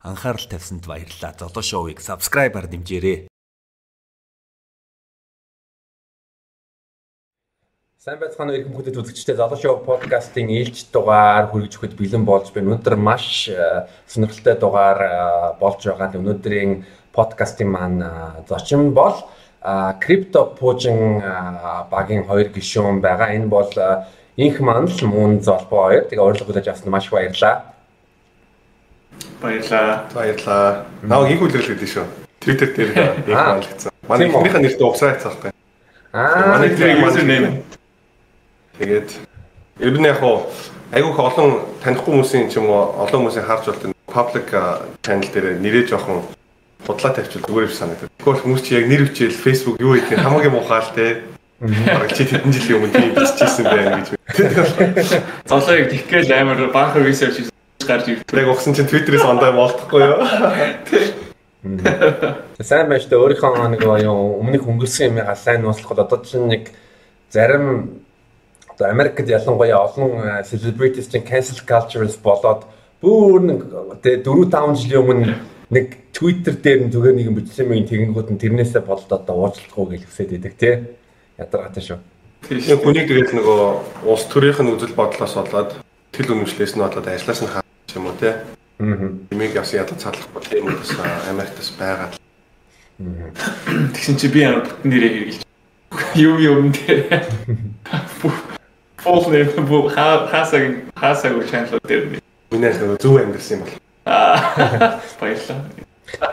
Анхаарал тавьсанд баярлалаа. Золоо шоуийг subscribe-аар дэмжээрэй. Сайн байцгаана уу бүхэдэд үзэгчдээ Золоо шоу подкастын ээлж дугаар хүргэж өгөхөд бэлэн болж байна. Өнөөдөр маш э, сонирхолтой дугаар э, болж байгаа. Өнөөдрийн подкастын маань э, зочин бол крипто пуужин багийн хоёр гишүүн байгаа. Энэ бол инх маань л мөн золбоо хоёр. Тэгээ урилга хүлээж авсанд маш их баярлалаа. Баярлаа. Баярлаа. Наа инх үлрэл гэдэг шүү. Twitter дээр инх байлгцсан. Манай ихнийхээ нэртэй угсаа хайцсан байхгүй. Аа, манай user name. Тэгээд ер нь яг хуу айгүйх олон танихгүй хүмүүсийн ч юм уу олон хүмүүсийн харж болдог public channel дээр нэрээ жоохон худлаа тавьчихвал зүгээр биш санагдав. Тэгвэл хүмүүс чи яг нэр хүчээл Facebook юу гэдэг хамаагүй муухай л те. Бараг чи хэдэн жилийн өмнө тийм биччихсэн байна гэж. Золоёг тэггээл амар банк research гарч ирдэг. Яг ухсан чинь Twitter-ээс ондоо болтохгүй юу? Сайн байж та өөрийнхөө нэг юу өмнөх өнгөрсөн юм галайн нууцлахад одоо чинь нэг зарим одоо Америкт ялангуяа олон celebrities чинь cancel culture-с болоод бүр нэг тэгээ 4 5 жилийн өмнө нэг Twitter дээр нь зүгээр нэг юм бичсэн мэн тэгэнгүүт нь тэрнээсээ болоод одоо уучлахгүй гэж хүсэж идэг тий. Ядаргатай шүү. Тийм хүнийг тэгээд нөгөө улс төрийнх нь үзэл бодлоос болоод тэл үнэмшлээс нь болоод ажиллаас нь хаач юм уу тий. Аа. Имийг бас ядаж цаалахгүй тийм үү бас Америктас байгаа. Тэгсэн чи би ямар бүтэн нэрээ хэрэгжилж юм юм дээр. Фол нэр бу хасаг хасаг чанал дээр. Нөгөө зөв амьдсан юм бол. Аа. Баярлалаа.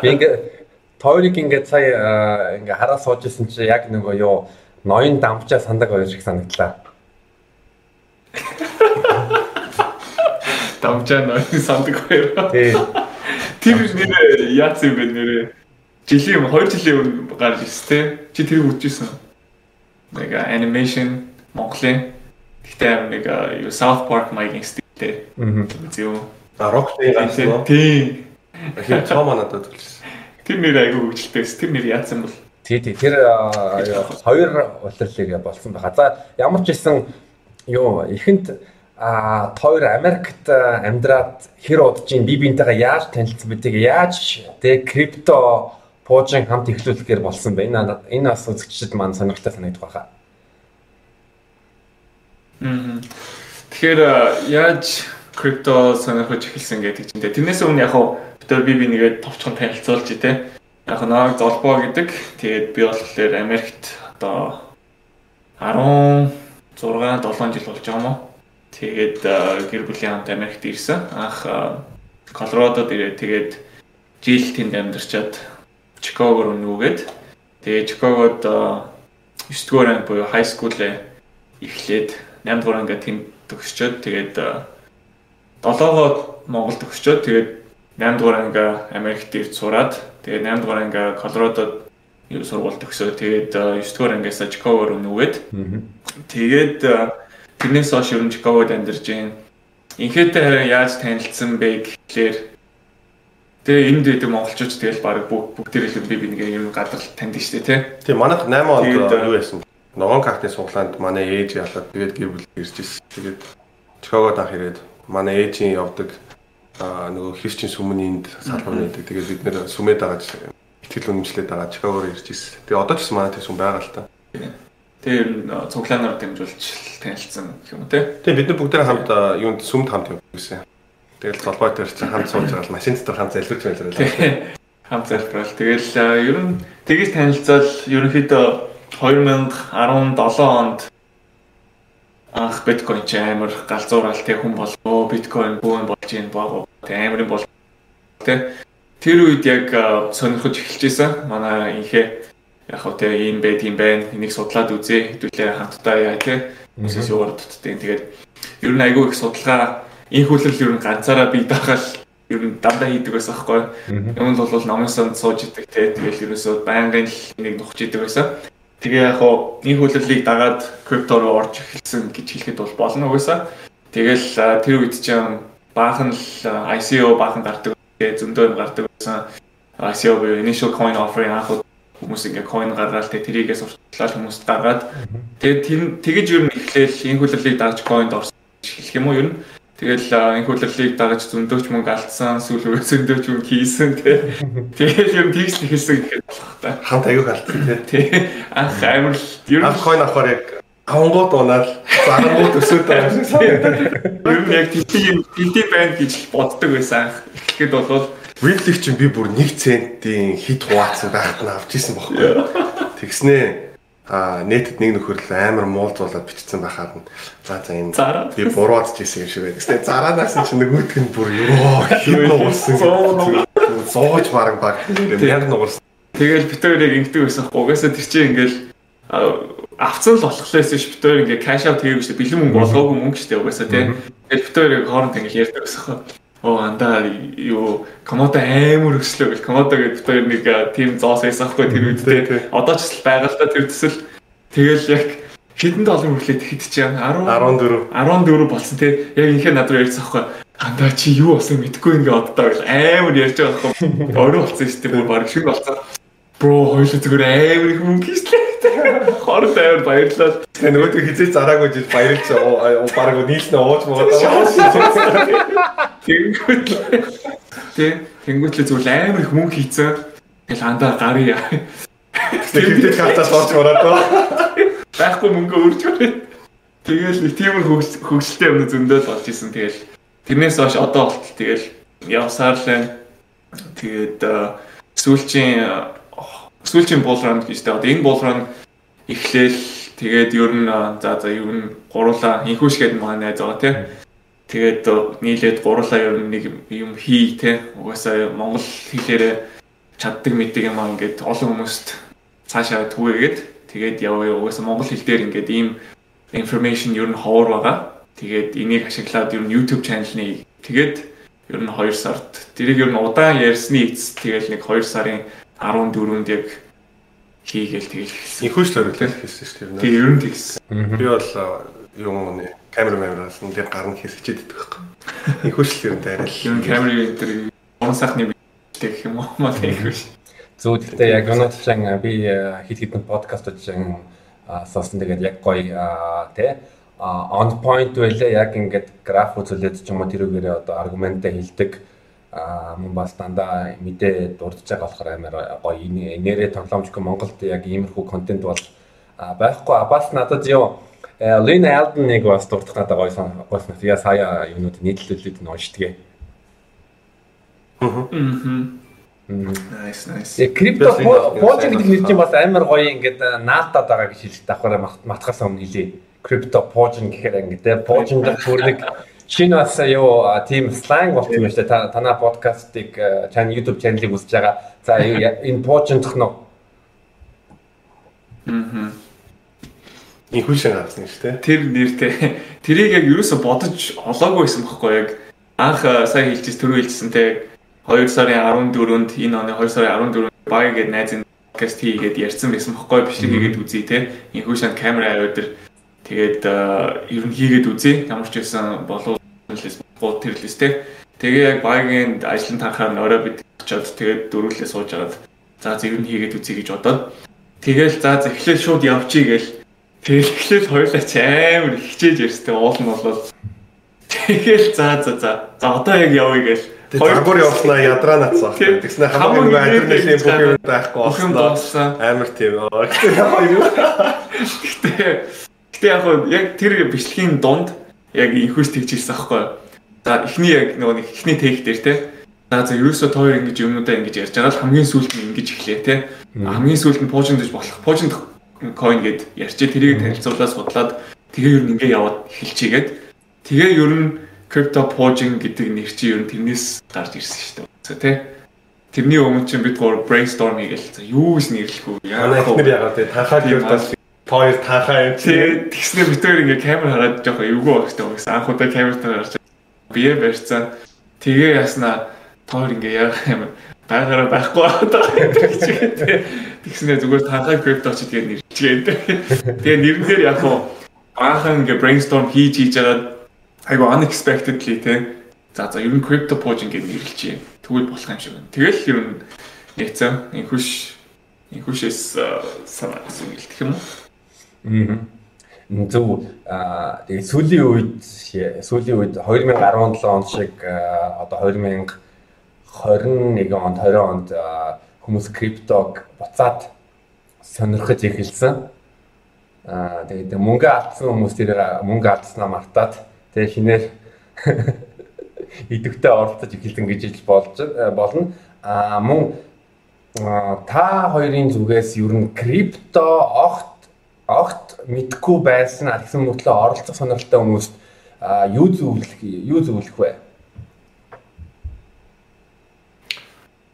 Би ингээ тойрог ингээ сая ингээ хараа суужсэн чи яг нөгөө юу ноён дамжаа сандаг хоёр шиг санагдлаа. Дамжаа ноён сандаг хоёр. Тий. Тэр нэр яац юм бэ нэрээ? Жилийн өмнө 2 жилийн өмнө гарч ирсэн тий. Чи тэрийг үзчихсэн. Нэг анимашн Монголын гэхдээ нэг юу South Park маягийн стилтэй. Аа. Зөв. А Rocksteady гарсан. Тийм. Хин цоо манадад үлсэн. Тэр нэр айгүй хөвгөлтэй. Тэр нэр яатсан бол. Тий, тий. Тэр хоёр улирлыг болсон байгаа. За ямар ч исэн юу ихэнд а тойр Америкт амьдраад хэр удаж ин би бинтэйгээ яаж танилцсан бэ? Тэгээ яаж тэг крипто пуужин хамт эхлүүлэхээр болсон бэ? Энэ энэ бас үзэгчдэд маань сонирхолтой санагдах байхаа. Мм. Тэгэхээр яаж крипто сонирхож эхэлсэн гэдэг чинь тэрнээс өмнө яг бид би би нэгээд товчхон танилцуулж тий. Яг нэг золбоо гэдэг. Тэгээд би болохоор Америкт одоо 16 7 жил болж байгаа юм уу? Тэгээд гэр бүлийн хамт Америкт ирсэн. Анх Колорадод ирээд тэгээд жил тэнд амьдарчаад Чикагоор өнөөгээд тэгээд Чикагод 9 дугаар анги буюу high school-ээ эхлээд 8 дугаар анги тэнд төгсчөөд тэгээд 7-гоо Монголд төгсчөөд тэгээд 8 дугаар анги Америкт ирж сураад тэгээд 8 дугаар анги Колорадод юу сургууль төгсөө. Тэгээд 9 дугаар ангиас Чикагоор өнөөгээд тэгээд тэрнээс хойш ер нь Чикагод амьдарч байна. Инхээтэй харин яаж танилцсан бэ гэхлээр Тэгээ энд дэдэг монголчууд тэгэл баг бүгд тэрэл би би нэг юм гадар таньдаг штэ тий. Тийм манайх 8 онд юу байсан. Ногоон картны суглаанд манай ээж ялаад тэгээд гэр бүл ирж ирсэн. Тэгээд Чикагод анх ирээд манай ээжийн явдаг аа нөгөө христчин сүмэнд салбар нэгдэг. Тэгээд бид нэр сүмэд дагаад ихтгэл үнэмшлээд дагаад Чикагоор ирж ирсэн. Тэгээ одоо ч гэсэн манай тийм сүм байгаа л та. Тэгээ ер нь цуглаанаар дамжуулж танилцсан юм те. Тэгээ бид нар бүгд хамт юунд сүмд хамт явсан. Тэгэл толгой дээр чинь хамт сууж байгаа машин дотор хамт залбирч байлаа. Хамт залбирал. Тэгэл ер нь тэгж танилцал ерөнхийдөө 2017 онд анх биткойн ч амар галзуурал тэг хүн болоо биткойн бүүн болж ийн баг тэг амарын бол тэг тэр үед яг сонирхож эхэлжсэн манай инхээ яг хөө тэг ийм байд юм байна энийг судлаад үзье хэдүүлээ хамтдаа яа тэг хүмүүсээс юугаар дутдаг тэгээд ер нь айгүй их судалгаа энэ хүлрэл ер нь ганцаараа бий даахал ер нь дандаа хийдэг байсан байхгүй. Юм л бол номын сонд сууж идэг те тэгэл ерөөсөө байнгын л нэг нухж идэг байсан. Тэгээ яг хоо энэ хүлрэлийг дагаад крипто руу орж эхэлсэн гэж хэлэхэд бол болно угаасаа. Тэгэл тэр үед чинь баахан л ICO баахан гардаг тэгээ зөндөө гардаг байсан. ICO буюу initial coin offering анх хүмүүс ингээ coin гаргаад тэгээ тэрийгээ сурталчлал хүмүүст дагаад тэгээ тэгэж ер нь эхлээл энэ хүлрэлийг дааж coinд орсон хэлэх юм уу ер нь Тэгэл энэ хөлөрлийг дагаж зөндөөч мөнгө алдсан, сүүл рүү зөндөөч мөнгө хийсэн тий. Тэгэл юм тэгс хэлсэн гэхэд болох та. Хамт аяг алдсан тий. Анх амар л ер нь хойно авахаар яг авангууд унаад зарангууд өсөөд байгаа шиг санагдаад. Ер нь яг тийм тийм байна гэж боддог байсан анх. Тэгэхэд бол Видлиг чинь би бүр 1 центийн хит хуваацсан байхад нь авч исэн бохоо. Тэгснээ а нийтэд нэг нөхөр л амар муулзуулаад бичсэн байхад нь за за энэ би буруудж ирсэн юм шиг байдаг. Тэгтээ зараанаас чинь нөгөөдг нь бүр ёо хин нуурсан. Зоож бараг баг яг нуурсан. Тэгэл битүүрийг ингэдэг байсан. Угаасаа тэр чинь ингээл авцсан л болохлоос ш битүүр ингээ кэш аут хийгээгүй дээ. Бэлэн мөнгө болгоогүй мөнгө дээ угаасаа тийм. Тэгэл битүүрийг хооронд ингээл ярьдаг байсан. Оо андаа юу комодо амар өслөө гэл. Комодо гэдэг хоёр нэг тийм зоос байсан хгүй тэр үед те. Одоо ч байгаа л да тэр төсөл. Тэгэл яг хэдэн доллар хүлээд хэд чи 10 14 14 болсон те. Яг инхээр над руу ярьсан хгүй андаа чи юу болсон мэдгүй ингээ оддоо гэл. Амар ярьж байгаа хгүй өөрөө болсон шүү дээ. Бүр баг шиг болсон. Бро хоёул зүгээр амар их мөнгө хийслээ. Хор тайвар баярлалаа. Нөгөөдөө хизээ зараагүй жил баярлж баг нийлнэ ууж муугаа. Тэнгүүт тий тэнгүүт л зүгээр амар их мөнгө хийцэн. Тэгэл андаа гарыг Тэгтээ хатаас орж ороод тоо. Байхгүй мөнгө өрж өрөө. Тэгэл нэг тиймэр хөвгөлтэй юм зөндөө болж исэн. Тэгэл тэрнээс хойш одоо болтол тэгэл явсаар л тэгээд сүүлчийн сүүлчийн булранд гэж тэ одоо энэ булранд эхлээл тэгээд ер нь за за ер нь гурлаа инхүүш гэдэг манай найз байгаа тий Тэгээд нийлээд гурлаа ер нь нэг юм хий те. Угаасаа монгол хэлээрээ чаддаг мэддэг юм аа ингээд олон хүмүүст цаашаа түгээгээд тэгээд яваа угаасаа монгол хэл дээр ингээд ийм information ер нь ховор байгаа. Тэгээд энийг ашиглаад ер нь YouTube channel нэг тэгээд ер нь 2 сард тэрийг ер нь удаан ярьсны эц тэгээд нэг 2 сарын 14-нд яг хийгээл тэгэл хэлсэн. Инхүүш төрөлөө хэлсэн шүү дээ. Тэгээд ер нь тэгсэн. Би бол юм нэ камер камераас нь дээр гарна гэхээс хичээд идэх байхгүй. Инхүүшлэр нь дайрал. Юм камер энэ төр он сайхны гэх юм уу? Маа тэгвш. Зөв гэхдээ яг өнөөдөр би хит хитэн подкастууд чинь сонсон тэгээд яг гоё тэ on point байлаа яг ингээд граф үзүүлээд ч юм уу тэрүүгээрээ одоо аргументаа хэлдэг а мөн бас дандаа мэдээ дурдж байгаа болохоор амар гоё. Нэрээ тоглоомжгүй Монголд яг иймэрхүү контент бол байхгүй. Бас надад юу Лин Алденыг бас дурдах надад гоё сон гоё сон. Я сая юунууд нийтлүүлээд нь уншдгээ. Аа. Nice nice. Э крипто пожиг гэдэг нэр чинь бас амар гоё ингээд наалтаад байгаа гэж хэлдэг давхараа матхаас өмнө хэлээ. Крипто пожиг гэхээр ингээд те пожиг дэх бүрнэг шинэ бас юу тийм сланг болсон юм шүү дээ. Танаа подкастыг чань YouTube channel-ыг үзэж байгаа. За энэ пожиг дэх нөө. Мм Инхүү шиг гарсан шүү дээ. Тэр нэртэй. Тэрийг яг ерөөсө бодож олоогүй байсан байхгүй яг анх сая хэлчихсэн түрүү хэлчихсэн те 2 сарын 14-нд энэ оны 2 сарын 14-нд баг гэдэг найзын подкаст хийгээд ярьсан байсан байхгүй бичлэг хийгээд үзье те. Инхүү шанд камера аваад тэгээд ер нь хийгээд үзье. Ямар ч байсан болов гоо тэрлээс те. Тэгээ яг багийн ажлын танхаар орой бид очиод тэгээд дөрүүлээ сууж агаад за нь хийгээд үзье гэж бодоод тэгэл за захлаа шууд явчихъя гээл Тэгэл хоёулаа ч амар хичээж ярьстай уул нь болоод тэгэл за за за за одоо яг явъя гээл Загвар явснаа ядраа нацсан. Тэгснэ хамгийн нэг адреналийн бүх юм байхгүй болсон. Амар тийм. Гэтэ гэтэ яг яг тэр бичлэгийн дунд яг инхүүс тэгчихсэн аахгүй. За эхний яг нөгөө нэг эхний тех дээр те. За за ерөөсөө тоор ингэж юмнуудаа ингэж ярьж байгаа л хамгийн сүүлд нь ингэж эхлэе те. Хамгийн сүүлд нь пуужиндж болох. Пуужинд coin гэд ярьчээ тэрийг танилцуулаад судлаад тэгээ ер нь ингээ яваад эхэлчихгээд тэгээ ер нь crypto purging гэдэг нэр чинь ер нь тэрнээс гарч ирсэн шүү дээ. Тэ Тэрний өмнө чинь бид гур brainstorm хийгээл за юу гэж нэрлэх вэ? Манай эхнэр ягаад тэ танхаа юудаас хоёр танхаа юм чи тэгснэ бид хоёр ингээ камер хараад жоох эвгүй багтай байсан. Анх удаа камерт гарч бие барьцсан. Тэгээ яснаа тоор ингээ яг юм байгаараа байхгүй байгаа гэдэг. Тэгснээр зүгээр танхаа крипто ч тэгээд нэрчгээд. Тэгээ нэрэн дээр яг хуу анхан ингээ brainstorm хийж хийж байгаа айгу unexpectedly те. За за ер нь крипто пож ингээ нэрлэлчээ. Тэгвэл болох юм шиг байна. Тэгэл ер нь яцсан инхүш инхүшээс санаа гэсэн хэлдэг юм уу? Аа. зөв тэгээ сүүлийн үед сүүлийн үед 2017 он шиг одоо 2021 онд 20 онд хүмүүс криптог буцаад сонирхож эхэлсэн. Аа тэгээд мөнгө алдсан хүмүүс тэр мөнгө алдснаа мартаад тэгээ шинээр идэвхтэй оролцож эхэлсэн гэж болж болно. Аа мөн та хоёрын зүгээс ер нь крипто огт огт мэдгүй байсан гэсэн мөртлөө оролцох сонирхолтой хүмүүст юу зөвлөх юу зөвлөх вэ?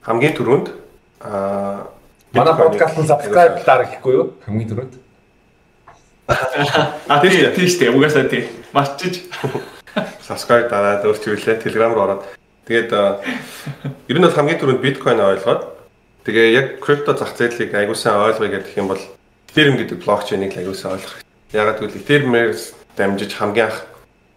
Хамгийн түрүүнд аа манай подкастын subscribe дараа гэхгүй юу? Хамгийн түрүүнд. А тийм тийм тийм угаасаа тийм. Марчиж subscribe дараад өөрчлөлөө Telegram руу ороод тэгээд ер нь бол хамгийн түрүүнд биткойн ойлгоод тэгээ яг крипто зах зээлийг аягуулсан ойлгоё гэх юм бол Ethereum гэдэг блокчейнийг аягуулсаа ойлгох. Ягаад гэвэл Ethereum-ээр дамжиж хамгийн анх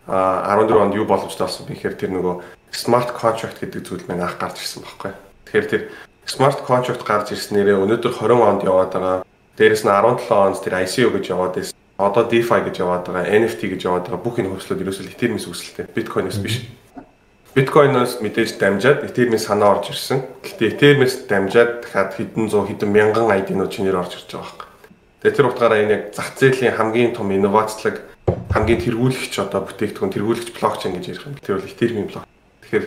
14 онд юу боломжтой болсон бэ гэхээр тэр нөгөө smart contract гэдэг зүйл маань анх гарч ирсэн байхгүй. Тэгэхээр тэр smart contract гарч ирснээрээ өнөөдөр 20 онд яваад байгаа. Дээрээс нь 17 онд тэр ICO гэж яваад байсан. Одоо DeFi гэж яваад байгаа, NFT гэж яваад байгаа бүх энэ хөрслүүд ерөөсөө Ethereum-с үүсэлтэй. Bitcoin-оос биш. Bitcoin-оос мэдээж дамжаад Ethereum-ийн санаа орж ирсэн. Гэхдээ Ethereum-с дамжаад дахиад хэдэн зуун хэдэн мянган ID-нууд чинээр орж ирж байгаа байхгүй. Тэгээ тэр утгаараа энэ яг зах зээлийн хамгийн том инновацлог хамгийн тэргүүлэгч одоо бүтээгдэхүүн тэргүүлэгч блокчейн гэж ярих юм. Тэр бол Ethereum блок. Тэгэхээр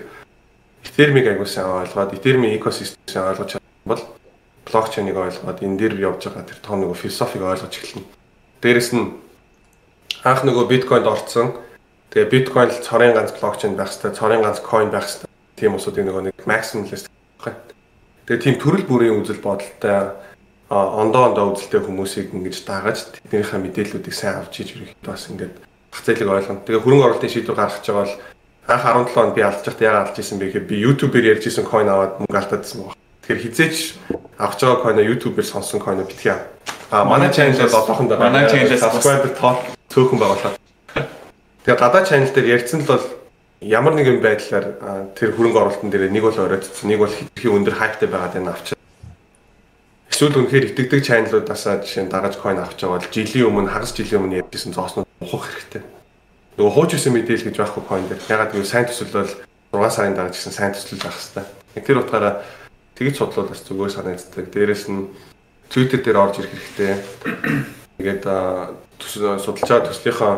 Ethereum-ыг аягуулсан ойлгоод Ethereum-ийн экосистемийг ойлгож чадсан бол блокчейнийг ойлгоод энэ дээр явж байгаа тэр том нэг философиг ойлгож эхэлнэ. Дээрэс нь анх нөгөө биткойнд орцсон. Тэгээ биткойн л цорын ганц блокчейн байх хэвээр, цорын ганц coin байх хэвээр. Тийм усуудын нөгөө нэг maximalist байна. Тэгээ тийм төрөл бүрийн үзэл бодолтой ондоо ондоо үзэлтэй хүмүүсийг ингэж дагаж тэднийхээ мэдээллүүдийг сайн авч иж ерөнхийдөө бас ингээд зах зээлийг ойлгоно. Тэгээ хөрөнгө оруулалтын шийдвэр гаргаж байгаа бол анх 17 онд би алдаж байхдаа яагаад алдаж исэн бэ гэхээр би YouTube-ээр ярьж исэн coin аваад мөнгө алдаадсан байна. Тэгэхээр хизээч авч байгаа coin-а YouTube-ээр сонсон coin-а битгий ав. А манай channel-д одоохондоо манай channel-ээс subscriber тоо цөөхөн байгууллаа. Тэгээ гадаа channel дээр ярьсан л бол ямар нэгэн байдлаар тэр хөрөнгө оруулалтын дээр нэг бол оройтсон, нэг бол хитрхи өндөр хайптай байгаад энэ авч Эсвэл үнэхээр итгэдэг чаналуудаас жишээ нь дагаж coin авч байгаа бол жилийн өмнө хагас жилийн өмнө ярьжсэн зооснууд ухах хэрэгтэй. Нөгөө хууч исэн мэдээлэл гэж байхгүй coin дээр. Ягаад гэвэл сайн төсөл бол 6 сарын дараа жисэн сайн төсөл байх хэрэгтэй. Тэр утгаараа тэгж судлууд бас зүгээр санагддаг. Дээрээс нь Twitter дээр орж ирэх хэрэгтэй. Тэгээд төсөл судалж байгаа төслийнхаа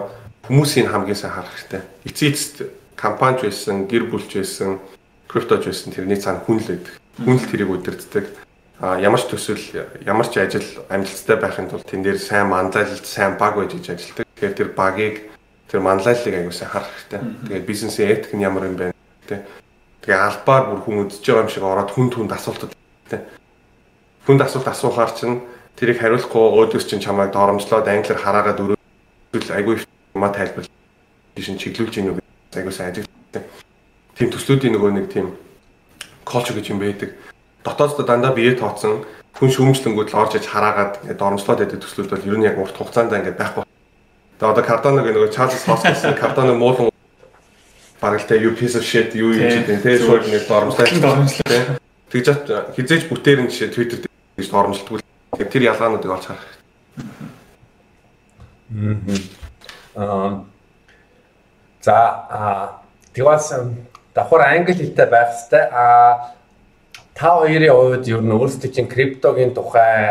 хүмүүсийн хамгийн сайн харах хэрэгтэй. Эцээ эцэст компанич байсан, гэр бүлч байсан, криптож байсан тэрний цаана хүн л байдаг. Хүн л тэрийг удирддаг ямар ч төсөл ямар ч ажил амжилттай байхын тулд тэн дээр сайн манлайлалт, сайн баг байж иж ажилтдаг. Тэгэхээр тэр багийг тэр манлайллыг аягүй сайн харах хэрэгтэй. Тэгээд бизнесийн этик нь ямар юм бэ тэ. Тэгээ албаар бүр хүн үдсэж байгаа юм шиг ороод хүн түнд асуултууд тэ. Хүнд асуулт асуухаар чинь тэрийг хариулахгүй өөдөөс чинь чамайг доромжлоод англиар хараагаад өрөөл аягүй юма тайлбар шин чиглүүлж ийн үг аягүй сайн ажил. Тийм төслүүдийн нөгөө нэг тийм culture гэж юм байдаг дотооддоо дандаа бие тооцсон хүн шүүмжлэнгүүд л орж иж хараагаад ингээд доромжлоод байдаг төслүүд бол ер нь яг урт хугацаанд ингээд байхгүй. Тэгээ одоо Cardano гэх нэг Charles Hoskins Cardano муулан бараг л тэ you piece of shit юу юм чи тэ шууд нэг доромжлаа доромжлаа. Тэгж хизээж бүтээр нь жишээ Twitter дээр гэж доромжлдгүй. Тэгээ тэр ялгаануудыг олж харах. Аа. За а тэгвас давхар англи хэлтэй байх хэвээр а та хоёрын хувьд ер нь өөрсдөө чинь криптогийн тухай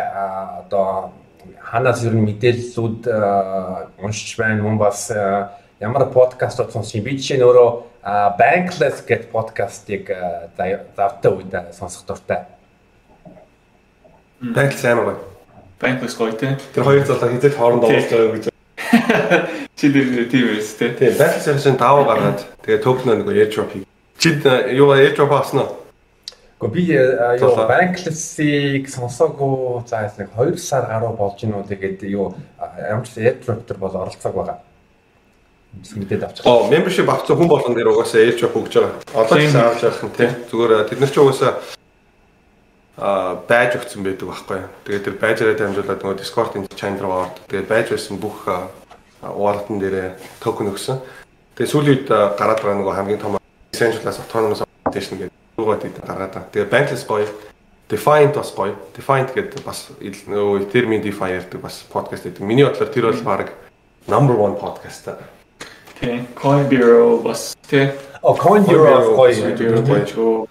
одоо ханаас ер нь мэдээллүүд уншиж байна мөн бас ямар подкастууд сонсчих би жишээ нь өөрөө Bankless гэдэг подкастыг завтай үед сонсох дуртай. Bankless амар гоё. Bankless гоё тий. Тэр хоёр залуу хизээд хоорондоо уулзж байгаа гэж. Чи дээр тийм тий. Тийм Bankless шин даваа гаргаад тэгээ токен нэг airdrop хий. Чи юу airdrop авснаа? Гэхдээ би э, юу Bankless-ийг сонсоогүй за нэг 2 сар гаруй болж гинүү тэгээд юу ямар ч airdrop төр бол оролцоог байгаа. Мэдээд авчих. Оо, membership авсан хүн болгон дээр угаасаа airdrop өгж байгаа. Одоо ч авч явах нь тийм. Зүгээр тэд нар ч угаасаа а байж өгсөн байдаг байхгүй. Тэгээд тэр байжраа дамжуулаад нөгөө Discord-ын channel руу орд. Тэгээд байж байсан бүх wallet-ын дээр токен өгсөн. Тэгээд сүүлийн үед гараад байгаа нөгөө хамгийн том Essential-аас autonomous authentication гэдэг руугаа тийм гаргаад байгаа. Тэгээ Bankless гоё. Defiant бас гоё. Defiant гэдэг бас нөгөө Ethereum DeFi ярьдаг бас подкаст гэдэг. Миний бодлоор тэр бол баг number 1 podcast та. Тэ. Coin Bureau бас тэ. О Coin Bureau гоё. гоё.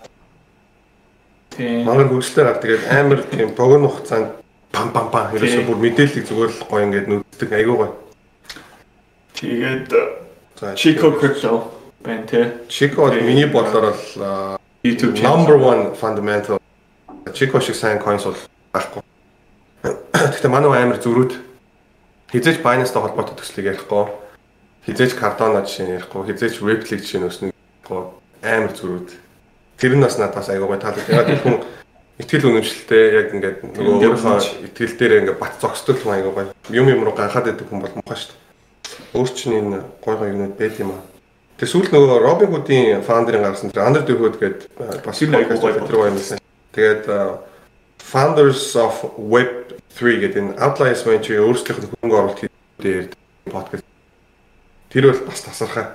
Тэ. Манай хөгжлөөр гал тэгээд амар тийм богино хугацаанд пам пам пам ерөөсөө бүр мэдээллийг зүгээр л гоё ингээд нүддэг айгүй гоё. Тэгээд Chico Crypto байна те. Chico миний бодлоор бол YouTube number 1 fundamental Chico шиг сайн coins бол байхгүй. Гэхдээ манай амар зөрүүд хизээж Binance-тай холбоотой төслийг ярихгүй. Хизээж Cardano жишээ ярихгүй, хизээж Ripple жишээ нөснө ярихгүй. Амар зөрүүд. Тэр нь бас надаас айгүй гоё таалаг. Яг хүн итгэл үнэмшилтэй яг ингээд нөгөө өөрийнхөө итгэл дээр ингээд бат зогсдог хүн айгүй гоё. Юм юм руу ганхаад байдаг хүн бол муухай шүү дээ. Өөр чинь энэ гоё гоё юмнууд байд юм аа. Тэгээ сүүл нөгөө Robin Hood-ийн фаундерын гаргасан тэр Under the Hood гэдэг бас айгүй гоё тэр юмсан. Тэгээд Founders of Web 3 гэдэг энэ Outliers Venture өөрсдийнх нь хөнгө оруулалт дээр подкаст. Тэр бол бас тасархай.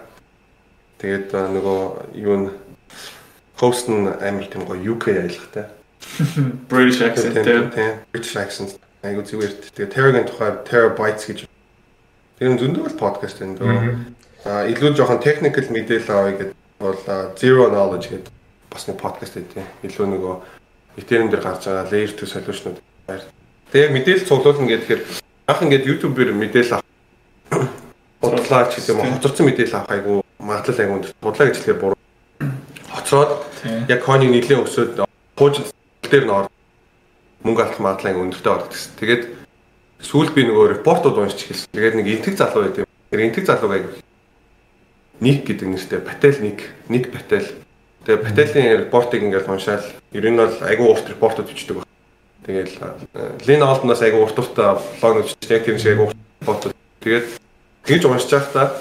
Тэгээд нөгөө юу н хост нь амар тийм гоё UK аялахтай. British accent тийм British accent айгуу зүгээр. Тэгээ Terragon тухай Terabytes гэж тэр зөндөө бол подкаст энэ дөө. Аа илүү жоохон technical мэдээлэл авъя гэдэг бол Zero Knowledge гэдэг бас нэг подкаст гэдэг. Илүү нөгөө Ethereum дээр гарч байгаа layer 2 solution-ууд байр. Тэгээ мэдээлэл цуглуулна гэхээр анх ингээд YouTube-ээр мэдээлэл авах бодлоо ч гэдэг юм хоцорсон мэдээлэл авах айгу магадлал айгу өндөр. Бодлоо гэж хэлэхээр буруу. Хоцроод яг coin-ыг нэлээд өсөөд хуучин дээр нь ор мөнгө алдах магадлал айгу өндөртэй болдог гэсэн. Тэгээд сүүл би нөгөө репортууд уншиж хэлсэн. Тэгээд нэг энтэг залуу байт юм. Тэр энтэг залуу Ник гэдэг нэртэй Пател Ник, Ник Пател. Тэгээ Пателийн репортыг ингээд уншаал ер нь бол айгу урт репортууд бичдэг. Тэгээл Лин Олдноос айгу урт урт блог бичдэг. Тэр шиг урт репортууд. Тэгээд тэгж уншиж байхдаа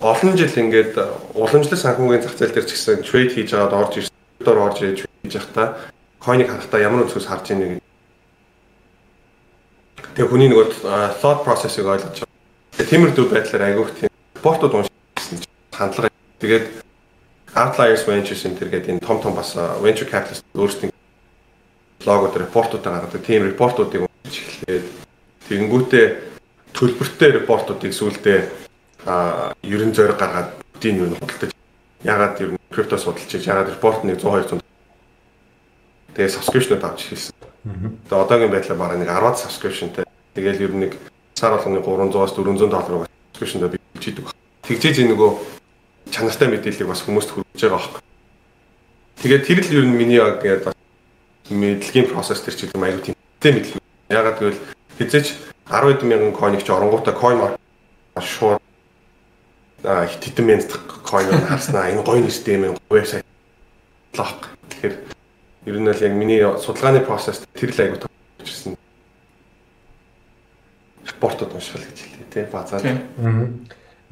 олон жил ингээд уламжлал санхүүгийн зах зээл дээр ч гэсэн трейд хийж аваад орж ирсэн. Дор орж ирж хийж байхдаа койныг харахтаа ямар өнцгөөс харж ийнэ гэдэг. Тэгээ хүний нөгөө thought process-ыг ойлгож байгаа. Тиймэрдүү байдлаар айгуух тийм репортууд чинь хандлага. Тэгээд Outliers Ventures энэ төр гэдэг энэ том том бас venture capitalist өөрсдийн логод репортуудаа гаргадаг. Тийм репортуудыг уншиж эхлээд тэгэнгүүтээ төлбөртэй репортуудыг сүүлдээ а ерөн зориг гаргаад бүтийн юу худалдаж ягаад ер нь крипто судалж чиж ягаад репорт нэг 100 200 тэгээ subscription авч хэлсэн. Тэгээ одоогийн байдлаар бараг нэг 10 subscriptionтэй. Тэгээл ер нь нэг сар болгоны 300-аас 400 доллараар subscriptionтэй биелж идэг. Тэгжээж энэ нөгөө чанартай мэдээллийг бас хүмүүст хүргэж байгаа байхгүй. Тэгээд тэр л ер нь миний яг гэдэг мэдлэгийн процесс төр чиглэм аюу тийм мэдлэг. Ягаад гэвэл хизээч 10 мянган койныг ч оронгуудаа market шууд а хитэн мянган coin харснаа энэ гоё нэртэй юм вебсайт лог. Тэгэхээр ер нь л яг миний судалгааны процесс тэр л аюу төгссөн. Спортод уншвал гэж хэлээ тий базар.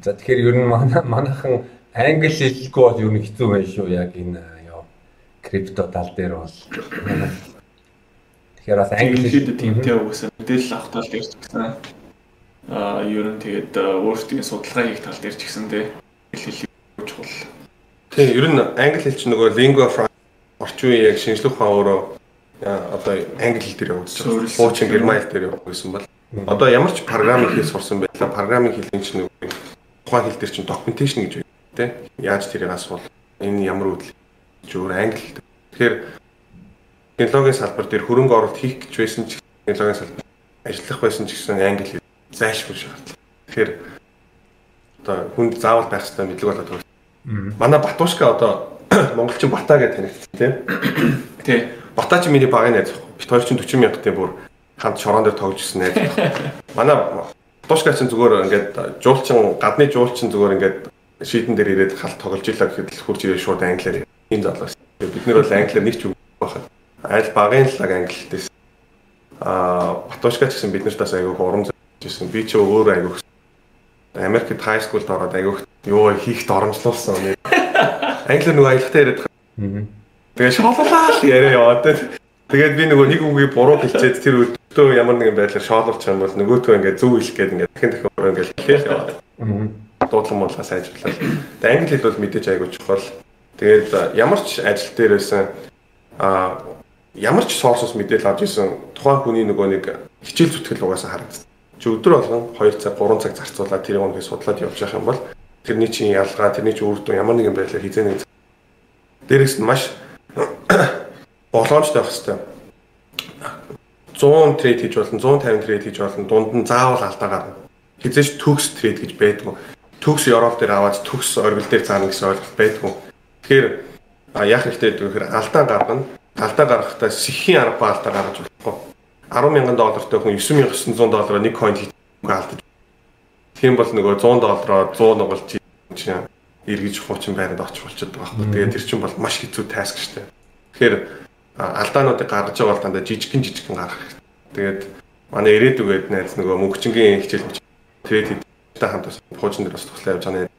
За тэгэхээр ер нь манайхан англи хэлгүй бол ер нь хэцүү байна шүү яг энэ ёо крипто тал дээр бол. Тэгэхээр бас англи хэл тэмтэй угсаа мэдээлэл авах тал дээр ч гэсэн аа ер нь тэгээд өөрсдийн судалгаа хийх тал дээр ч гэсэн тий хэл хэлийг чухал. Тийм ер нь англи хэл чинь нөгөө lingua franca орчин үеийн яг шинжлэх ухаан өөрөө одоо англи хэл дээр явагдаж байгаа. Хуучин герман хэл дээр явагдаж байсан бол одоо ямар ч программинг хэл сурсан байлаа. Программинг хэлний чинь нөгөө тухайн хэл дээр чинь documentation гэж байна. Тэ? Яаж тэрийг асуул? Энэ ямар үйл зүгээр англи. Тэгэхээр технологийн салбар дээр хөрөнгө оруулалт хийх гэж байсан ч технологийн салбар ажиллах байсан ч гэсэн англи зайлшгүй шаардлага. Тэгэхээр одоо хүнд заавал байх хэрэгтэй мэдлэг болоод байна. Манай Батушка одоо монголчин Бата гэж танигдсан тийм. Тий. Бата чи миний багын найз. Бид хоёр чинь 40 мянгатын бүр хамт шорон дээр тоглож ирсэн найз. Манай Батушка чинь зүгээр ингээд жуулчин гадны жуулчин зүгээр ингээд шийдэн дээр ирээд халт тоглож илаа гэхэд л хурж ирээ шууд англиар энэ залуус. Бид нэр бол англиар нэг ч үг байхад аль багын лаг англитэйс. Аа Батушка гэсэн бид нартаас айгүй урам зоржсэн. Би ч өөрөө айгүй Америкт high school-д ороод айгүй юу хийхд оромжлуулсан. Англиар нөгөө аялахтаа яриад. Тэгээ шоололаа л яриа яваад. Тэгээд би нөгөө нэг үгийг буруу хэлчихэд тэр өдөртөө ямар нэгэн байдлаар шоололч юм бол нөгөөтөө ингээд зөв хэлэх гээд ингээд дахин дахин буруу ингээд хэлээл яваад. Дуудлан муулаа сайжруулаад. Тэгээд англи хэл бол мэдээж айгүй чухал. Тэгээд ямар ч ажил дээр байсан а ямар ч сорсоос мэдээлэл авч исэн тухайн хүний нөгөө нэг хичээл зүтгэл угаасаа харагдсан. чи өдөр болгон 2 цаг 3 цаг зарцуулаад тэрийг үнэхээр судлаад явж явах юм бол тэрний чинь ялгаа тэрний чинь үр дүн ямар нэгэн байдлаар хизээний дээрээс нь маш боломжтой байх хэвээр 100 трейд хийж болно 150 трейд хийж болно дунд нь заавал алдаа гарна хизээч төгс трейд гэж байдгүй төгс ёроол дээр аваад төгс оргил дээр заана гэсэн ойлголт байдгүй тэгэхээр яах хэрэгтэй гэдэг вэ гэхээр алдаа гаргана алдаа гаргахдаа сэхийн арга алдаа гаргаж болохгүй 10 мянган доллартай хүн 9900 доллараар нэг coin хийх алдаж Тийм бол нөгөө 100 доллараар 100 нугалж чинь эргэж хуучин байранд очих болчиход байгаа байхгүй. Тэгээд тэр чинь бол маш хэцүү таск шүү дээ. Тэгэхээр алдаануудыг гаргаж байгаа бол дандаа жижигхэн жижигхэн гаргах хэрэгтэй. Тэгээд манай ирээдүгээд найз нөгөө мөнгөчнгийн хичээл трейд хамт бас хуучин дээр бас туслаа явж байгаа нэ.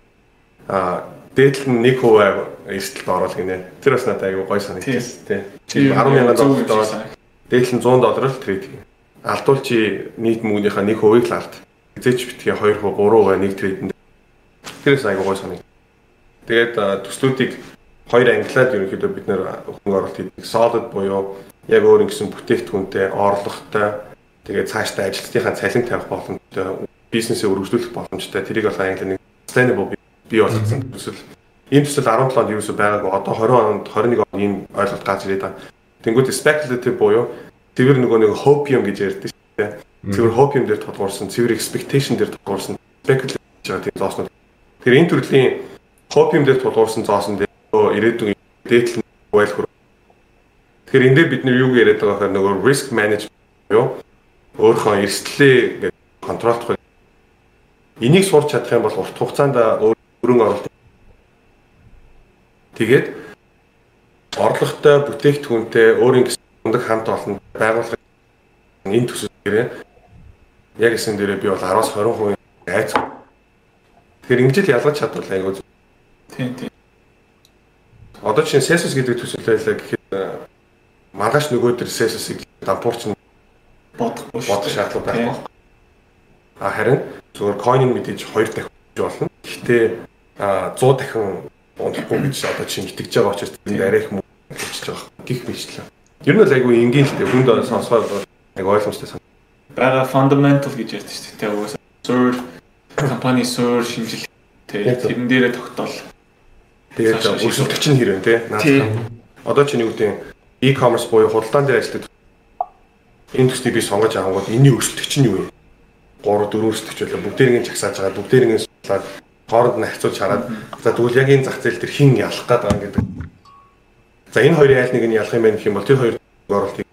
Аа дээдл нь 1% эрсдэлд оруулах гинэ. Тэр бас надад аягүй гой санагдчихсэн тий. 10 сая доллар дээдл нь 100 доллараар трейд хийнэ. Алдуул чи нийт мөнгөнийхөө 1%-ийг л алд. Эзэж битгий 2%, 3% нэг трейдэнд. Тэрээс аягүй гой санагдав. Тэгээд төслүүдийг хоёр ангилаад ерөнхийдөө бид нэр хөнгө оролт хийдэг. Solid буюу яг өөр ингэсэн бүтээгдэхүүнтэй, орлоготой тэгээд цаашдаа ажилтнынхаа цалин тавих боломжтой, бизнесээ өргөжлүүлэх боломжтой. Тэрийг бол англи нэг sustainable бий болгосон төсөл. Энэ төсөл 17 онд юусе байгаагүй. Одоо 20 онд 21 онд ийм ойлголт гарч ирээд байна. Тэнгүүд speculative буюу цэвэр нөгөө нэг hopium гэж ярьдаг шүү дээ. Цэвэр hopium дээр тодгуурсан, цэвэр expectation дээр тодгуурсан speculative гэж байгаа тийм зооснууд. Тэр энэ төрлийн hopium дээр тулгуурсан зоосон дээр ирээдүйн дээдлэн байл хөр. Тэгэхээр энэ дээр бид нар юу яриад байгаа гэхээр нөгөө risk management юу өөрийнхөө эрсдлээ контролдох. Энийг сурч чадах юм бол урт хугацаанд өрөн оролт. Тэгээд орлоготой бүтээгдэхүүнтэй өөрийн мундаг хамт олон байгууллага энэ төсөл дээрээ яг эсэн дээрээ би бол 10-аас 20% айц. Тэгэхээр ингэж л ялгаж чадвал айгуу Тийм тийм. Одоо чинь Celsius гэдэг төсөл байлаа гэхэд э, маргааш нөгөө төр Celsius-ыг дампуурч бодохгүй бодох шаардлага байхгүй. А харин зөвхөн coin-ыг мэдээж 2 дахин болно. Гэхдээ 100 дахин унахгүй гэж одоо чинь итгэж байгаа учраас тэнд арай их мөнгө болчихж байгаа. Гих мэтлээ. Ер нь л айгүй энгийн л дээ хүнд сонсгоод айгүй ойлгомжтой сан. Бага fundamental гэж ярьдаг шүү дээ. Угаасаа sur компани sur шинжил тэрэн дээрээ тогтоол Тэгээд өрсөлдөгч нь хэрэг тий. Наадах. Одоо юу гэдэг e-commerce буюу худалдаан дээр ажилладаг энэ төснийг би сонгож авангууд энэний өрсөлдөгч нь юу вэ? 3 4 өрсөлдөгч байлаа. Бүгдээрийн чагсааж байгаа. Бүгдээрийн судлаад хооронд нь хацуулж хараад за тэгвэл яг энэ зах зээл дээр хин ялах гээд байгаа гэдэг. За энэ хоёрын айл нэг нь ялах юм байх юм бол тэр хоёр оролтыг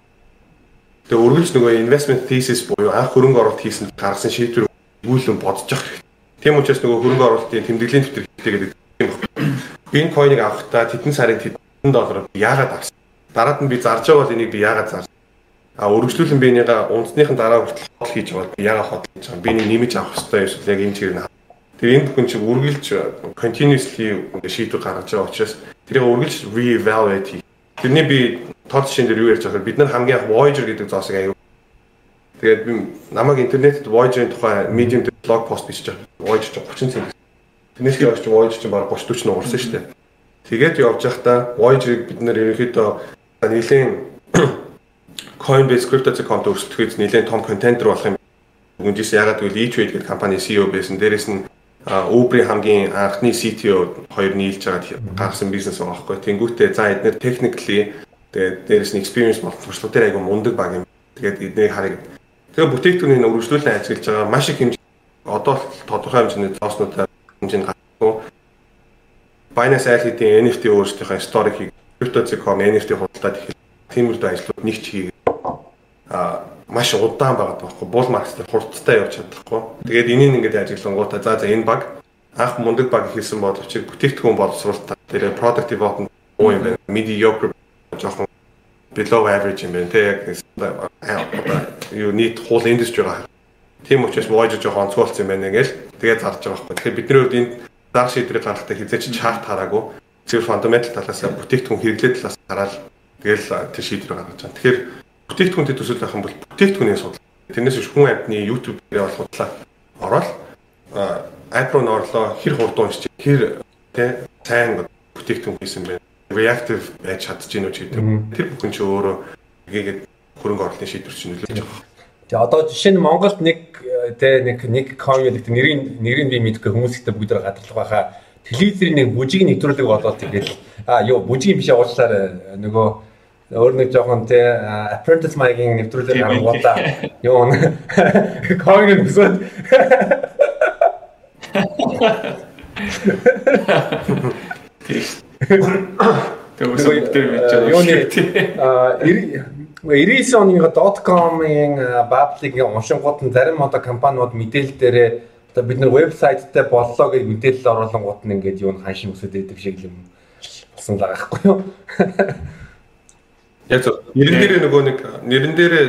Тэгээ үргэлж нөгөө investment thesis буюу анх хөрөнгө оруулалт хийсэн гаргасан шийдвэр өгүүлэн бодож явах. Тийм учраас нөгөө хөрөнгө оруулалтын тэмдэглэлийн төвтөр хэрэгтэй гэдэг юм байна энэ койныг авахдаа тэдэн сарын тэдэн доллар яагаад авсан? Дараад нь би зарж байгаа бол энийг би яагаад зарсан? А өргөжлүүлэн би энийгээ унтсныхан дараа хүртэл хол хийж байгаа яагаад хол хийж байгаа? Би энийг нэмэж авах хэрэгтэй эсвэл яг энэ чигээр нь Тэр энэ бүхэн чинь үргэлж continuously шийдвэр гаргаж байгаа учраас тэрийг үргэлж re-evaluate. Тэрний би тод шин дээр юу ярьж байгаа бид нар хамгийн анх Voyager гэдэг зоосыг аяа. Тэгээд би намайг интернетэд Voyager-ийн тухай medium дээр блог пост бичиж байгаа. Voyager 30 цент Тэрнээс явж чинь Voyager чинь баг 30 40 нуурсан шүү дээ. Тэгээд явж байхдаа Voyager-ыг бид нэр ерөнхийдөө нэлийн Coinbase Crypto.com-д өрсөлдөхөд нэлийн том контентер болох юм. Үгүйс ягаад гэвэл E-Trade гэдэг компани CEO байсан. Дээрээс нь Uber-ийн хамгийн анхны CTO хоёр нийлж байгаад гаргасан бизнес байгаа байхгүй. Тэнгүүтээ за эдгээр technically тэгээд дээрээс нь experience боловсрол дээр айгу мундаг баг юм. Тэгээд эднийг харыг. Тэгээ бүтээгдэхүүнийг өргөжлүүлэн ажиглаж байгаа маш их хэмжээ одоо тодорхой хэмжээний зооснуудаар хэмжээнд гарахгүй. Binance айл хэдийн NFT өөрсдийнхөө сторийг Crypto.com NFT худалдаад их тиймэрхүү ажлууд нэг ч хийгээд а маш удаан байгаа байхгүй буул маркетээр хурдтай явж чадахгүй. Тэгээд энийг ингээд ажиглангуудаа за за энэ баг анх мундаг баг хийсэн боловч бүтээгдэхүүн боловсруулалт тэр product development уу юм байна. Mediocre жоохон below average юм байна. Тэг яг юу нийт хуул индустри байгаа. Тийм учраас Voyager жоохон онцгойлсон юм байна ингээл тэгээд зарж байгаа байхгүй. Тэгэхээр бидний хувьд энэ дар шийдвэрийг гаргахтаа хязгаарч чарт хараагүй. Зөв фундаментал талаас бүтээгдэхүүн хэрэглээ талаас хараад тэгэл тэр шийдвэр гаргаж байгаа. Тэгэхээр бүтээгдэхүүнтэй төсөл байх юм бол бүтээгдэхүүний судал. Тэрнээс биш хүн амьтны YouTube дээр бол худлаа ороод Apple нь орлоо хэр хурдан уншиж хэр тэ сайн бүтээгдэхүүн хийсэн бэ. Reactive байж чадчихэв үү гэдэг. Тэр бүхэн чи өөрөө тэгээд хөрөнгө оруулалтын шийдвэр чинь нөлөөлж байгаа. Тэгээ одоо жишээ нь Монголд нэг тэ нэг нэг coin гэдэг нэрийн нэрийг би мэдгүй хүмүүс ихтэй бүгд гадарлах байхаа телевизийн нэг бүжиг нэвтрүүлэг болоод тэгээд а юу бүжиг биш уучлаарай нөгөө өөр нэг жоохон тэ apprentice mic-ийн нэвтрүүлэг гаргуулаа юу coin гэсэн Тэгээ өсөв дээр мэдж байгаа. Юуны 99 оны .com-ын баблыг уншингууд нь зарим одоо компаниуд мэдээлэл дээрээ одоо бид нар вебсайттай боллоо гэж мэдээлэл оруулангууд нь ингээд юу ханшин өсөд идэг шиг юм. Болсон л байгаа хгүй юу. Яг зөв. Нэрэн дээрээ нөгөө нэг нэрэн дээрээ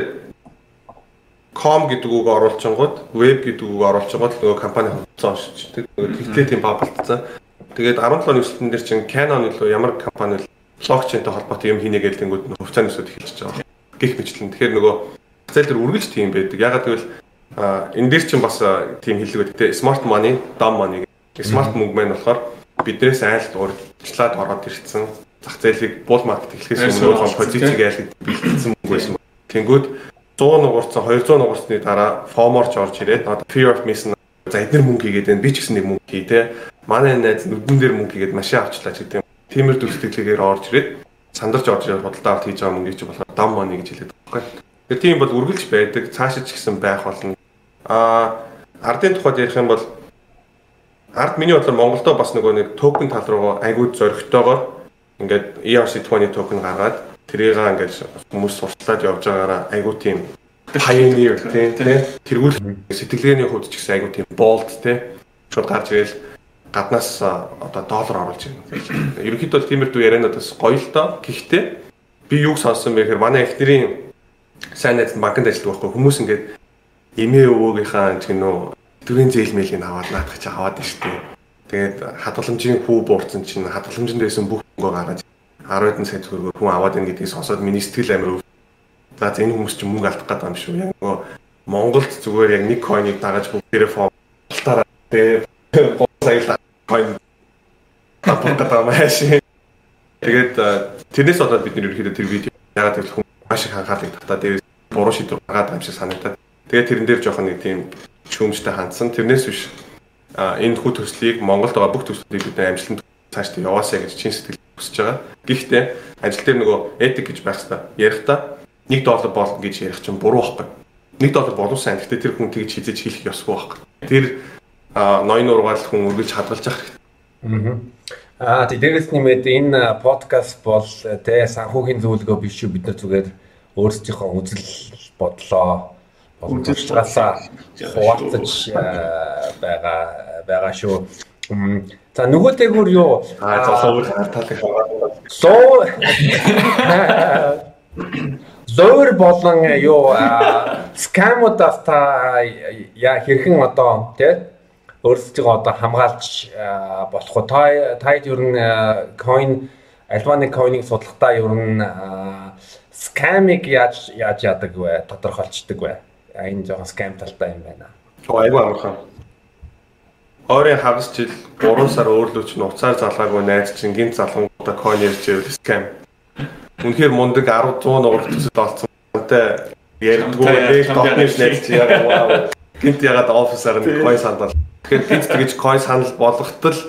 com гэдэг үг оруулчингууд web гэдэг үг оруулчингууд нөгөө компани хувцас оншиж. Нөгөө тэгтлээ тийм баблтсан. Тэгээд 17 оны өсөлтөн дээр чинь Canon илүү ямар компани л блокчейнтэй холбоотой юм хийнэ гэдэг нь хувьцааны өсөд эхэлж байгаа. Гэх мэтлэн. Тэгэхээр нөгөө зээл төр үргэлж тийм байдаг. Ягаад гэвэл энэ дээр чинь бас тийм хэллэг байдаг те smart money, dumb money гэх. Smart мөнгө маань болохоор биднээс айлт урьдчилаад ороод ирсэн зах зээлийг буул маркет эхлэхээс өмнө позицийг айлт бэлтгэсэн мөнгө байсан. Тэнгүүд 100 нугарцсан 200 нугарцны дараа фоморч орж ирээд одоо fear of missing за эдгээр мөнгө хийгээд байна би ч гэсэн нэг мөнгө хий те манай найз нүдэн дээр мөнгө хийгээд машин авчлаа ч гэдэг тиймэр дүрстгэлгээр орж ирээд сандарч орж ирээд худалдаа авалт хийж байгаа мөнгө чи болохоор дам money гэж хэлээд байгаа байхгүй. Тэгэхээр тийм бол үргэлж байдаг, цаашаа ч гэсэн байх болно. Аа ардын тухайд ярих юм бол ард миний бодлоор Монголдо бас нөгөө нэг токен тал руу айгууд зөрөгтэйгээр ингээд ERC20 токен гаргаад тэрийг ингээд хүмүүс сурталчилаад явж байгаагаараа айгуу тийм pioneer тийм тэргүүл сэтгэлгээний хувьд ч гэсэн айгуу тийм bold тийм шууд гарч ирэл гаднаас одоо доллар оруулж байна. Ерөнхийдөө тиймэрдүү яриануудаас гоё л доо. Гэхдээ би юг сонсон бэ гэхээр манай эхнэрийн сайн найз банкнд ажилладаг байхгүй хүмүүс ингээд эмээ өвөөгийнхаа ч гэнэ үү төрийн зээлмэлийг аваад наадах чи аваад дээ. Тэгээд хадгаламжийн хүү буурсан чинь хадгаламжинд байсан бүх мөнгөө гаргаж 10 хэдэн сая төгрөгөөр хүн аваад байна гэдгийг сонсоод миний сэтгэл амир өв. За энэ хүмүүс чинь мөнгө алдах гэдэг юм шүү. Яг нөгөө Монголд зүгээр яг нэг койныг дагаж бүгдээрээ фон талтаараа тэгээд сая coin апотата маш. Тэгээд тэрнээс болоод бид нэр ерөөхдөө тэр видео ягаад гэвэл хүн маш их анхаарлыг татаад дээрээс буруу шийдвэр гаргаад байгаа юм шиг санагдаад. Тэгээд тэрэн дээр жоохон нэг тийм шүүмжтэй хандсан. Тэрнээс биш энэ хүү төслийг Монголд байгаа бүх төслүүдийг бид амжилтанд цааш та яваасаа гэж чин сэтгэл хүсэж байгаа. Гэхдээ ажил дээр нөгөө этик гэж байх хэрэгтэй. Ярихдаа 1 доллар болно гэж ярих чинь буруу байхгүй. 1 доллар боловсан. Гэхдээ тэр хүн тэгж хизэж хэлэх ёсгүй байхгүй. Тэр ноён ургаал хүн үргэлж хадгалж явах хэрэгтэй. Аа тий дээрээс нэмээд энэ подкаст бол тэ санхүүгийн зөвлөгөө биш шүү бид нар зүгээр өөрсдийнхөө үзэл бодлоо боломжтой хуваалцаж байгаа байгаа шүү. За нөгөө тэгүр юу аа золоо үл харталыг соо зөөр болон юу скамуудаас та яа хэрхэн одоо тий өөрсдөө одоо хамгаалж болох уу? Та таад ер нь coin альва нэг coin-ыг судлахдаа ер нь scam-ыг яаж яаж яадаг вэ? Тодорхойлцдог вэ? Энэ жоохон scam талтай юм байна. Айгу амархан. Ойрын хагас жил 3 сар өөрлөө чинь уцаар залгаагүй найз чинь гинт залгуудаа coin ярьж ивэл scam. Үнэхээр мундаг 10 100 нуурт төсөл олцсон. Тэ ярьдгүй нэг топны найз чи яг вау. Гинт ягаад офисаар нэг coin сандал Тэгэхээр бид тэгэж coin санал болгоход л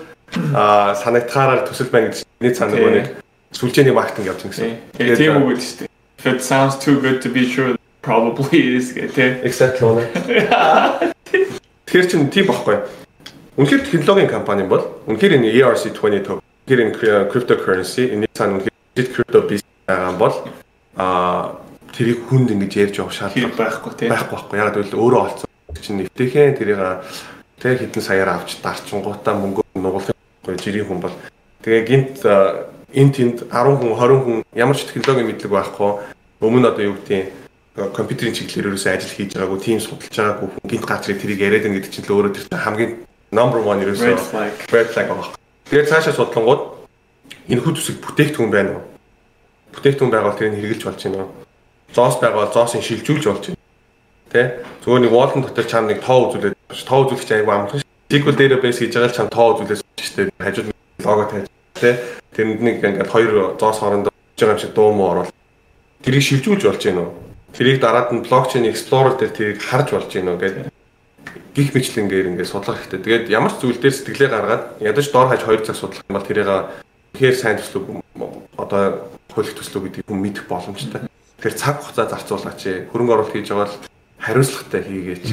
аа санагдахаараар төсөл байна гэж нэг нөгөө нэг сүлжээний маркетинг байгаа гэсэн. Тэгээд тийм үг л шүү дээ. If it sounds too good to be true probably is гэдэг. Exactly үнэ. Тэгэхээр чинь тийм багхгүй. Үнэхээр технологийн компани бол үнэхээр энэ ERC20 тоken үнэхээр энэ cryptocurrency энэ цаана үнэхээр crypto business байгаа бол аа тэрийг хүнд ингэж ярьж явах шаардлага байхгүй тийм байхгүй байхгүй. Яг л өөрөө олцсон чинь нэвтэхэн тэрийг Тэ хэдэн саяар авч дарчингуудаа мөнгө нугуулах жирийн хүн бол тэгээ гинт энэ тэнд 10 хүн 20 хүн ямар ч технологийн мэдлэг байхгүй өмнө одоо юу гэдэг компьютерийн чиглэлээр ерөөсөө ажил хийж байгаагүй тийм судалж байгаагүй хүн гинт ирээд тэрийг яриад байгаа гэдэг чинь л өөрөө тэр хамгийн number 1 ерөөсөө red flag байна. Тэгээд цаашаа судлангууд энэ хүү төсөв бүтээгдэхүүн байна уу? Бүтээгдэхүүн байгуул тэрийг хэрэгжилж болж байна уу? Зоос байгуул зоосыг шилжүүлж болж байна. Тэ? Зүгээр нэг wall дотор чам нэг тоо үзүүлээд тоо үзүүлэх аягүй амархан. SQL database хийж байгаа л чам тоо үзүүлээс дээ. Хажууд лого тавьж тэ? Тэрэнд нэг ингээд хоёр зоос хоорондоо байгаа юм шиг дуу муу оруулаад тэрийг шилжүүлж болж гэнэ үү? Тэрийг дараад нь блокчейн explorer дээр тэрийг харж болж үү гэдэг. гих мэтлэнгээр ингээд судлах хэрэгтэй. Тэгээд ямар ч зүйл дээр сэтгэлээ гаргаад ядаж дор хаж 2 цаг судлах юм бол тэрийг тэгэхээр сайн төслөг одоо хууль төслөг гэдэг хүн мэдэх боломжтой. Тэгэхээр цаг хугацаа зарцуулаач. Хөрөнгө оруулалт хийж байгаа бол хариуцлагатай хийгээч.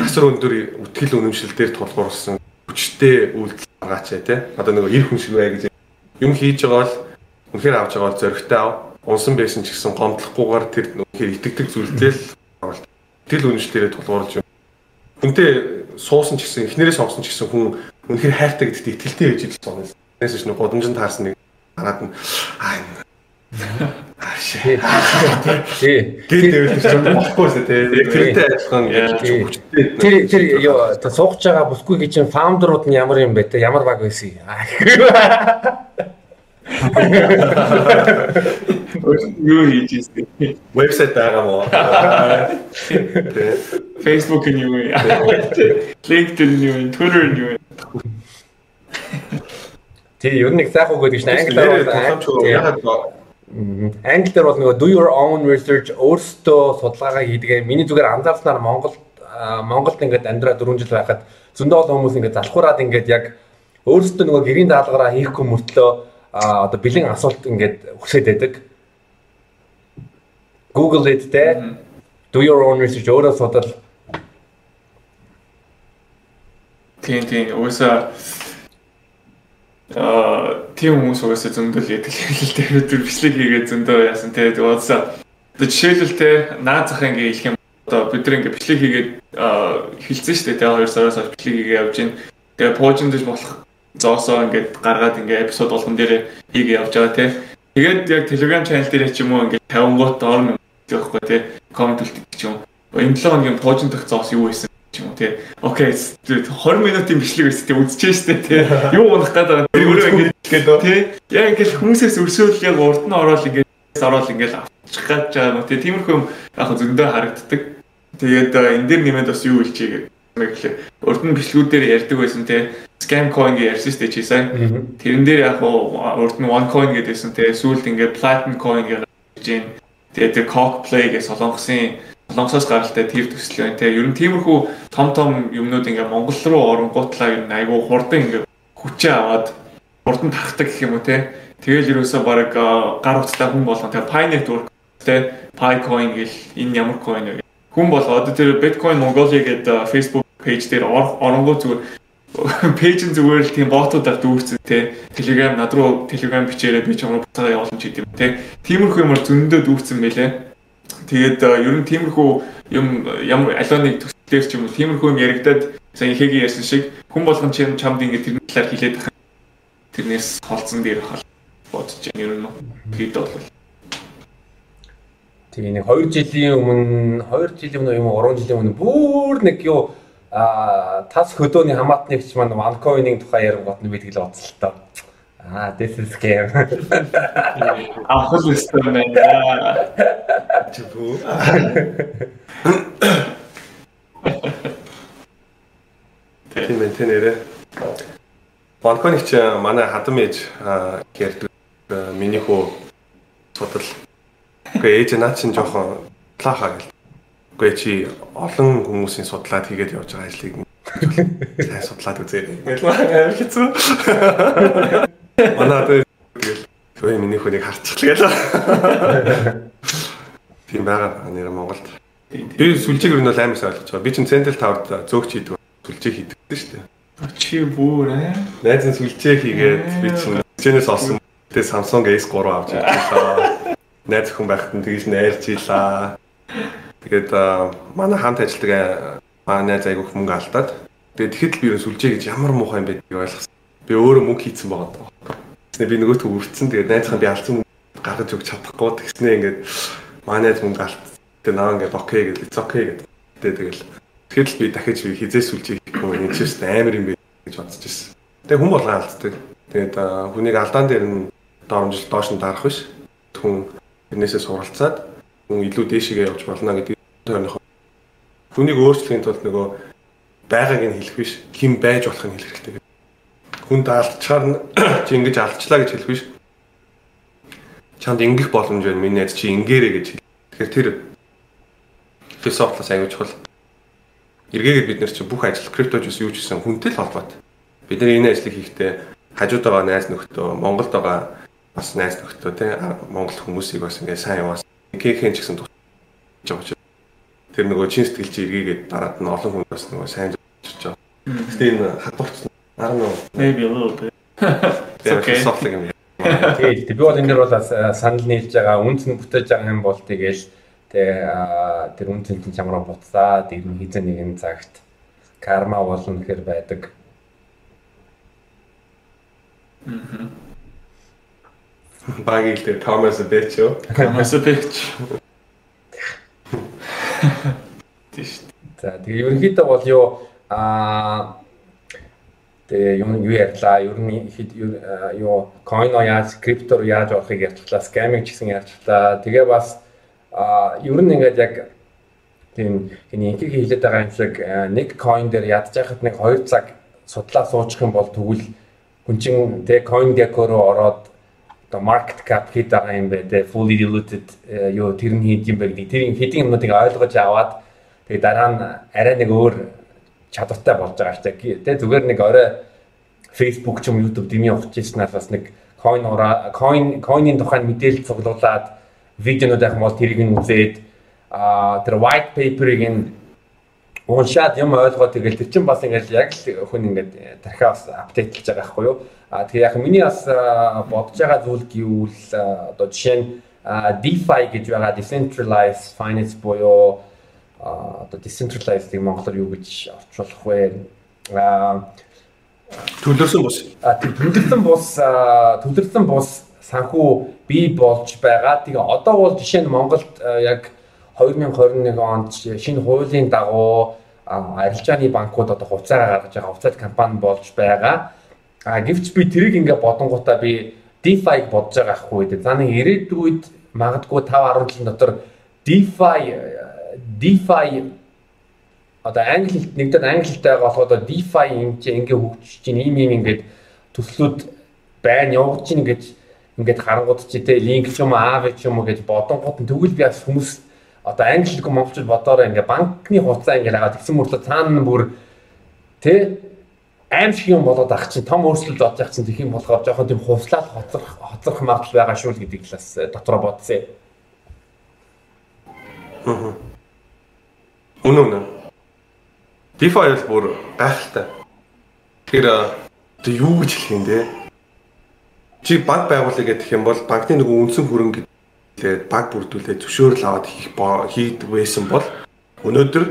Асар өндөр үтгэл үнэмшил дээр тулгуурласан хүчтэй үйлдэл гаргаач тий. Одоо нэг эр хүн шиг бай гэж юм хийж байгаа бол үнэхээр авч байгаа бол зөрөгтэй ав. Унсан байсан ч гэсэн гомдлохгүйгээр тэр үнэхээр итгэдэг зүйлдээ л авал. Тэл үнэмшлэрээ тулгуурлаж юм. Хүнтэй суусан ч гэсэн эхнэрээ сонгосон ч гэсэн хүн үнэхээр хайртай гэдэгт итгэлтэй байж идэл сонно. Тэрээс ч нэг гудамжинд таарсан нэг хараад нь аа Тий. Гэр дэвэл ч юм болохгүйсэ тий. Тэрнтэй адилхан хүчтэй. Тэр тэр ёо суугч байгаа бүсгүй гэж чинь фаундерууд нь ямар юм бэ те? Ямар баг байсан юм? Юу хийж ийсэн? Вебсайт байгаа мó. Facebook нь юу вэ? LinkedIn нь юу вэ? Twitter нь юу вэ? Тий, ер нь их сайхан гэдэг чинь англиар бол Англиар бол нөгөө do your own research өөрсдөө судалгаагаа хийдэг. Миний зүгээр анзаарснаар Монгол Монголд ингээд амьдраа 4 жил байхад зөндөө олон хүмүүс ингээд залхуураад ингээд яг өөрсдөө нөгөө гэрийн даалгавраа хийхгүй мөртлөө одоо бэлэн асуулт ингээд хүсээд байдаг. Google it те. Do your own research. Өөрөө судал. Тийм тийм уусаа Аа тийм хүмүүс угаасаа зөндөл яадаг л дээ өдөр бичлэг хийгээд зөндөө яасан те. Угаасаа одоо жишээлбэл те наад зах ингээ хэлэх юм. Одоо бид нэг бичлэг хийгээд хилцэн штэ те 2 сараас бичлэг хийгээ явж гин. Тэгээ пуужинд дэж болох зоосоо ингээд гаргаад ингээ эпизод болгон дээр хийгээ явж байгаа те тэгээд яг Telegram channel дээр ч юм уу ингээ 50 гот орно гэхгүй те коммент үлдчих ч юм энэ 7 хоногийн пуужинд дах зоос юу байсан ч юм уу тий. Окей 20 минутын бичлэг байсан тий үзчихэж штэ тий. Юу унах гэдэг байгаа. Өөрөө ингэж гэдэг тий. Яг ингэж хүмүүсээс өрсөөл яг урд нь ороод ингэж ороод ингэж авчих гэж байгаа юм тий. Тиймэрхүү яг зөндөө харагддаг. Тэгээд энэ дэр нэмээд бас юу хэлчихье гэх юм гэхлээр урд нь бичлгүүдээр ярьдаг байсан тий. Scam coin гэж ярьсан штэ чи сайн. Тэрэн дээр яг урд нь one coin гэдээсэн тий. Сүүлд ингэ platinum coin гэж жин. Тэгээд тэр cock play гэж солонгосын Солонгосоос гаралтай тэр төсөл байна те. Ер нь тиймэрхүү том том юмнууд ингээ Монгол руу оронгуутлаа ер нь айгүй хурдан ингээ хүчээ аваад хурдан тархдаг гэх юм уу те. Тэгэл ерөөсөө баг гар утастай хүн болгон те Pi network те Picoin гэл энэ ямар coin вэ? Хүн бол одоо тэр Bitcoin Mongolia гэдэг Facebook пэйж дээр оронгууд зүгээр пэйжэн зүгээр л тийм ботуудаар дүүрсэн те. Telegram над руу Telegram бичээрэй би ч юм уу буцаа явуулна ч гэдэм те. Тиймэрхүү юмар зөндөө дүүрсэн байлээ. Тэгээд ер нь тиймэрхүү юм ямар алионы төслөөр ч юм уу тиймэрхүү юм яригадад сая ихэгийн ярьсан шиг хүн болгон чинь чамд ингэ тэрний талаар хэлээд байх. Тэрнээс холцсон дээр хол бодож байна ер нь хэд бол. Тэгээ нэг 2 жилийн өмнө 2 жилийн өмнө юм уу 3 жилийн өмнө бүр нэг юу а тас хөдөөний хамаатныг ч маань ванкоиныг тухай ярингууд нь би тэгэл бодсон л тоо. Аа, this is scam. Ахал өстой байна. Чүпүү. Тийм ээ тэнэрэ. Банконик ч манай хадам ээж ярьдаг миний хөө судал. Гэхдээ ээж наа чинь жоохон плаха гэл. Гэхдээ чи олон хүмүүсийн судлаад хийгээд явж байгаа ажлыг сайн судлаад үзээрэй. Ингээл амар хэцүү. Манай тэгэл хөөе миний хүнийг харчихлаа. Тийм байгаа нэр Монголд. Би сүлжээг нь бол амар сайн ойлгож байгаа. Би чинь Central Tower-д зөөгч хийдэг. Сүлжээ хийдэг шүү дээ. Чи бүр аа. Найз нь сүлжээ хийгээд би чинь сүлжээнээс олсон. Тэгээ Samsung S3 авч ирлээ. Найз хүн байхад нь тэгж найрч ийлаа. Тэгээд манай хамт ажилладаг манай найз айгүйх мөнгө алдаад тэгээд тэгэхэд л би сүлжээ гэж ямар муухай юм бэ гэж ойлгосон. Би өөрөө мөнгө хийцэн байгаа. Тэгснэ би нөгөөтгөө үрдсэн. Тэгээд найзхан би алдсан гаргаж өгч чадахгүй. Тэгснэ ингээд манай найз мөнгө алт. Тэгээд наа ингээд окей гэдэг. Okay гэдэг. Тэгээд тэгэл тэгэхээр л би дахиж би хизээс сүлж хийхгүй. Энэ ч гэсэн амар юм бэ гэж бодож ирсэн. Тэгээд хүн болгоо алддаг. Тэгээд хүнийг алдаан дээр нь доромжил доош нь дарах биш. Хүн тэрнээсээ суралцаад хүн илүү дээшээгээ явж болно гэдэг тойрных. Хүнийг өөрчлөхийн тулд нөгөө байгааг нь хэлэх биш, хэн байж болохыг хэлэх хэрэгтэй хүнд алдчихаар нь чи ингэж алдчлаа гэж хэлэх биш. Чанд ингэх боломж байна. Миний найз чи ингээрэй гэж хэл. Тэгэхээр тэр философиос аягүй чухал. эргээгээд бид нар чинь бүх ажил криптож ус юу ч гэсэн хүнтэй л холбоотой. Бид нар энэ ажлыг хийхдээ хажууд байгаа найз нөхдөө, Монголд байгаа бас найз нөхдөө тий Монгол хүмүүсийг бас ингээд сайн яваас КХ-н ч гэсэн тусаж байгаа ч тэр нөгөө чин сэтгэл чи эргээгээд дараад нь олон хүн бас нөгөө сайн зорчиж байгаа. Гэтэ энэ хадварч аа нөгөө maybe a little bit. Okay. Тэгээд би бол энэ дэр бол санал нийлж байгаа үнцэн бүтээж байгаа юм бол тэгэл тэ тэр үнцэн чамраа буцаад ирнэ хизээ нэгэн цагт карма болно гэхэр байдаг. Мм. Багийг тэр Томас Бэч юу? Томас Бэч. Тийш. За тэгээ ерөнхийдөө бол юу аа тэгээ юм юу ярьлаа ер нь юу койно яаж криптор яаж орохыг ярьчлаа скаминг гэсэн ярьчлаа тэгээ бас а ер нь ингээд яг тийм энэ инкиг хэлээд байгаа юм шиг нэг coin дээр ядж байхад нэг 2 цаг судлаа суучих юм бол тэгвэл хүн чинь тэг coin gecko руу ороод одоо market cap хэд байгаа юм бэ? Те fully diluted юу тэр нь хэд юм бэ гэдэг. Тэр хэдийн юмнуудыг ойлгож аваад тэгээ дараа нь арай нэг өөр чадвартай болж байгаа штэ. Те зүгээр нэг орой Facebook ч юм YouTube дэмий ухаж ирснээр бас нэг coin coin coin-ийн тухайн мэдээлэл цуглуулад видеонууд яг бол тэрийг нь үзээд а тэр white paper-ыг нь уншаад юм ойлгоод тэгэл тэр чинь бас ингээл яг л хүн ингээд тархиа бас апдейтлж байгаа байхгүй юу. А тэгээ яг миний бас бодож байгаа зүйл гэвэл одоо жишээ нь DeFi гэж байгаа decentralized finance буюу одоо decentralized-ийг монголоор юу гэж орчуулах вэ? А төлөрсөн бус. А төлөрсөн бус төлөрсөн бус санхүү бий болж байгаа. Тэгээ одоо бол жишээ нь Монголд яг 2021 онд шинэ хуулийн дагуу арилжааны банкуд одоо хувьцаа гаргаж байгаа хувьцаат компани болж байгаа. А гэвч би тэрийг ингээ бодонгуудаа би DeFi бодож байгаа хгүй дээ. За нэг ирээдүйд магадгүй 5 10 жилийн дотор DeFi DeFi одоо англи хэлт нэгдээд англи хэлтэй байгаа болохоо одоо DeFi чи ингээ хөгжиж чинь ийм ийм ингээд төслүүд байна явуулж чинь гэж ингээд харангууд чи тэ линк ч юм аав ч юм уу гэж бодонгууд тэгвэл би бас хүмүүс одоо англиг монголчууд бодоороо ингээ банкны хуцаа ингээ хагаад тэгсэн мөртлөө цаана бүр тэ аим шиг юм болоод ах чинь том өөрчлөлт болж ах чинь юм болохоор жоохон тийм хувцлаад хоцрох хоцрох магадлал байгаа шүү л гэдэг талаас э, дотроо бодсон. Аа. Үнэ үнэ. DeFi бол бүр гайхалтай. Тэгэхээр одоо юу гэж хэлэх юм бэ? Чи банк байгуулъя гэх юм бол банкны нөгөө үндсэн хөрөнгө тэгээд баг бүрдүүлээд зөвшөөрөл аваад хийх хийдэг байсан бол өнөөдөр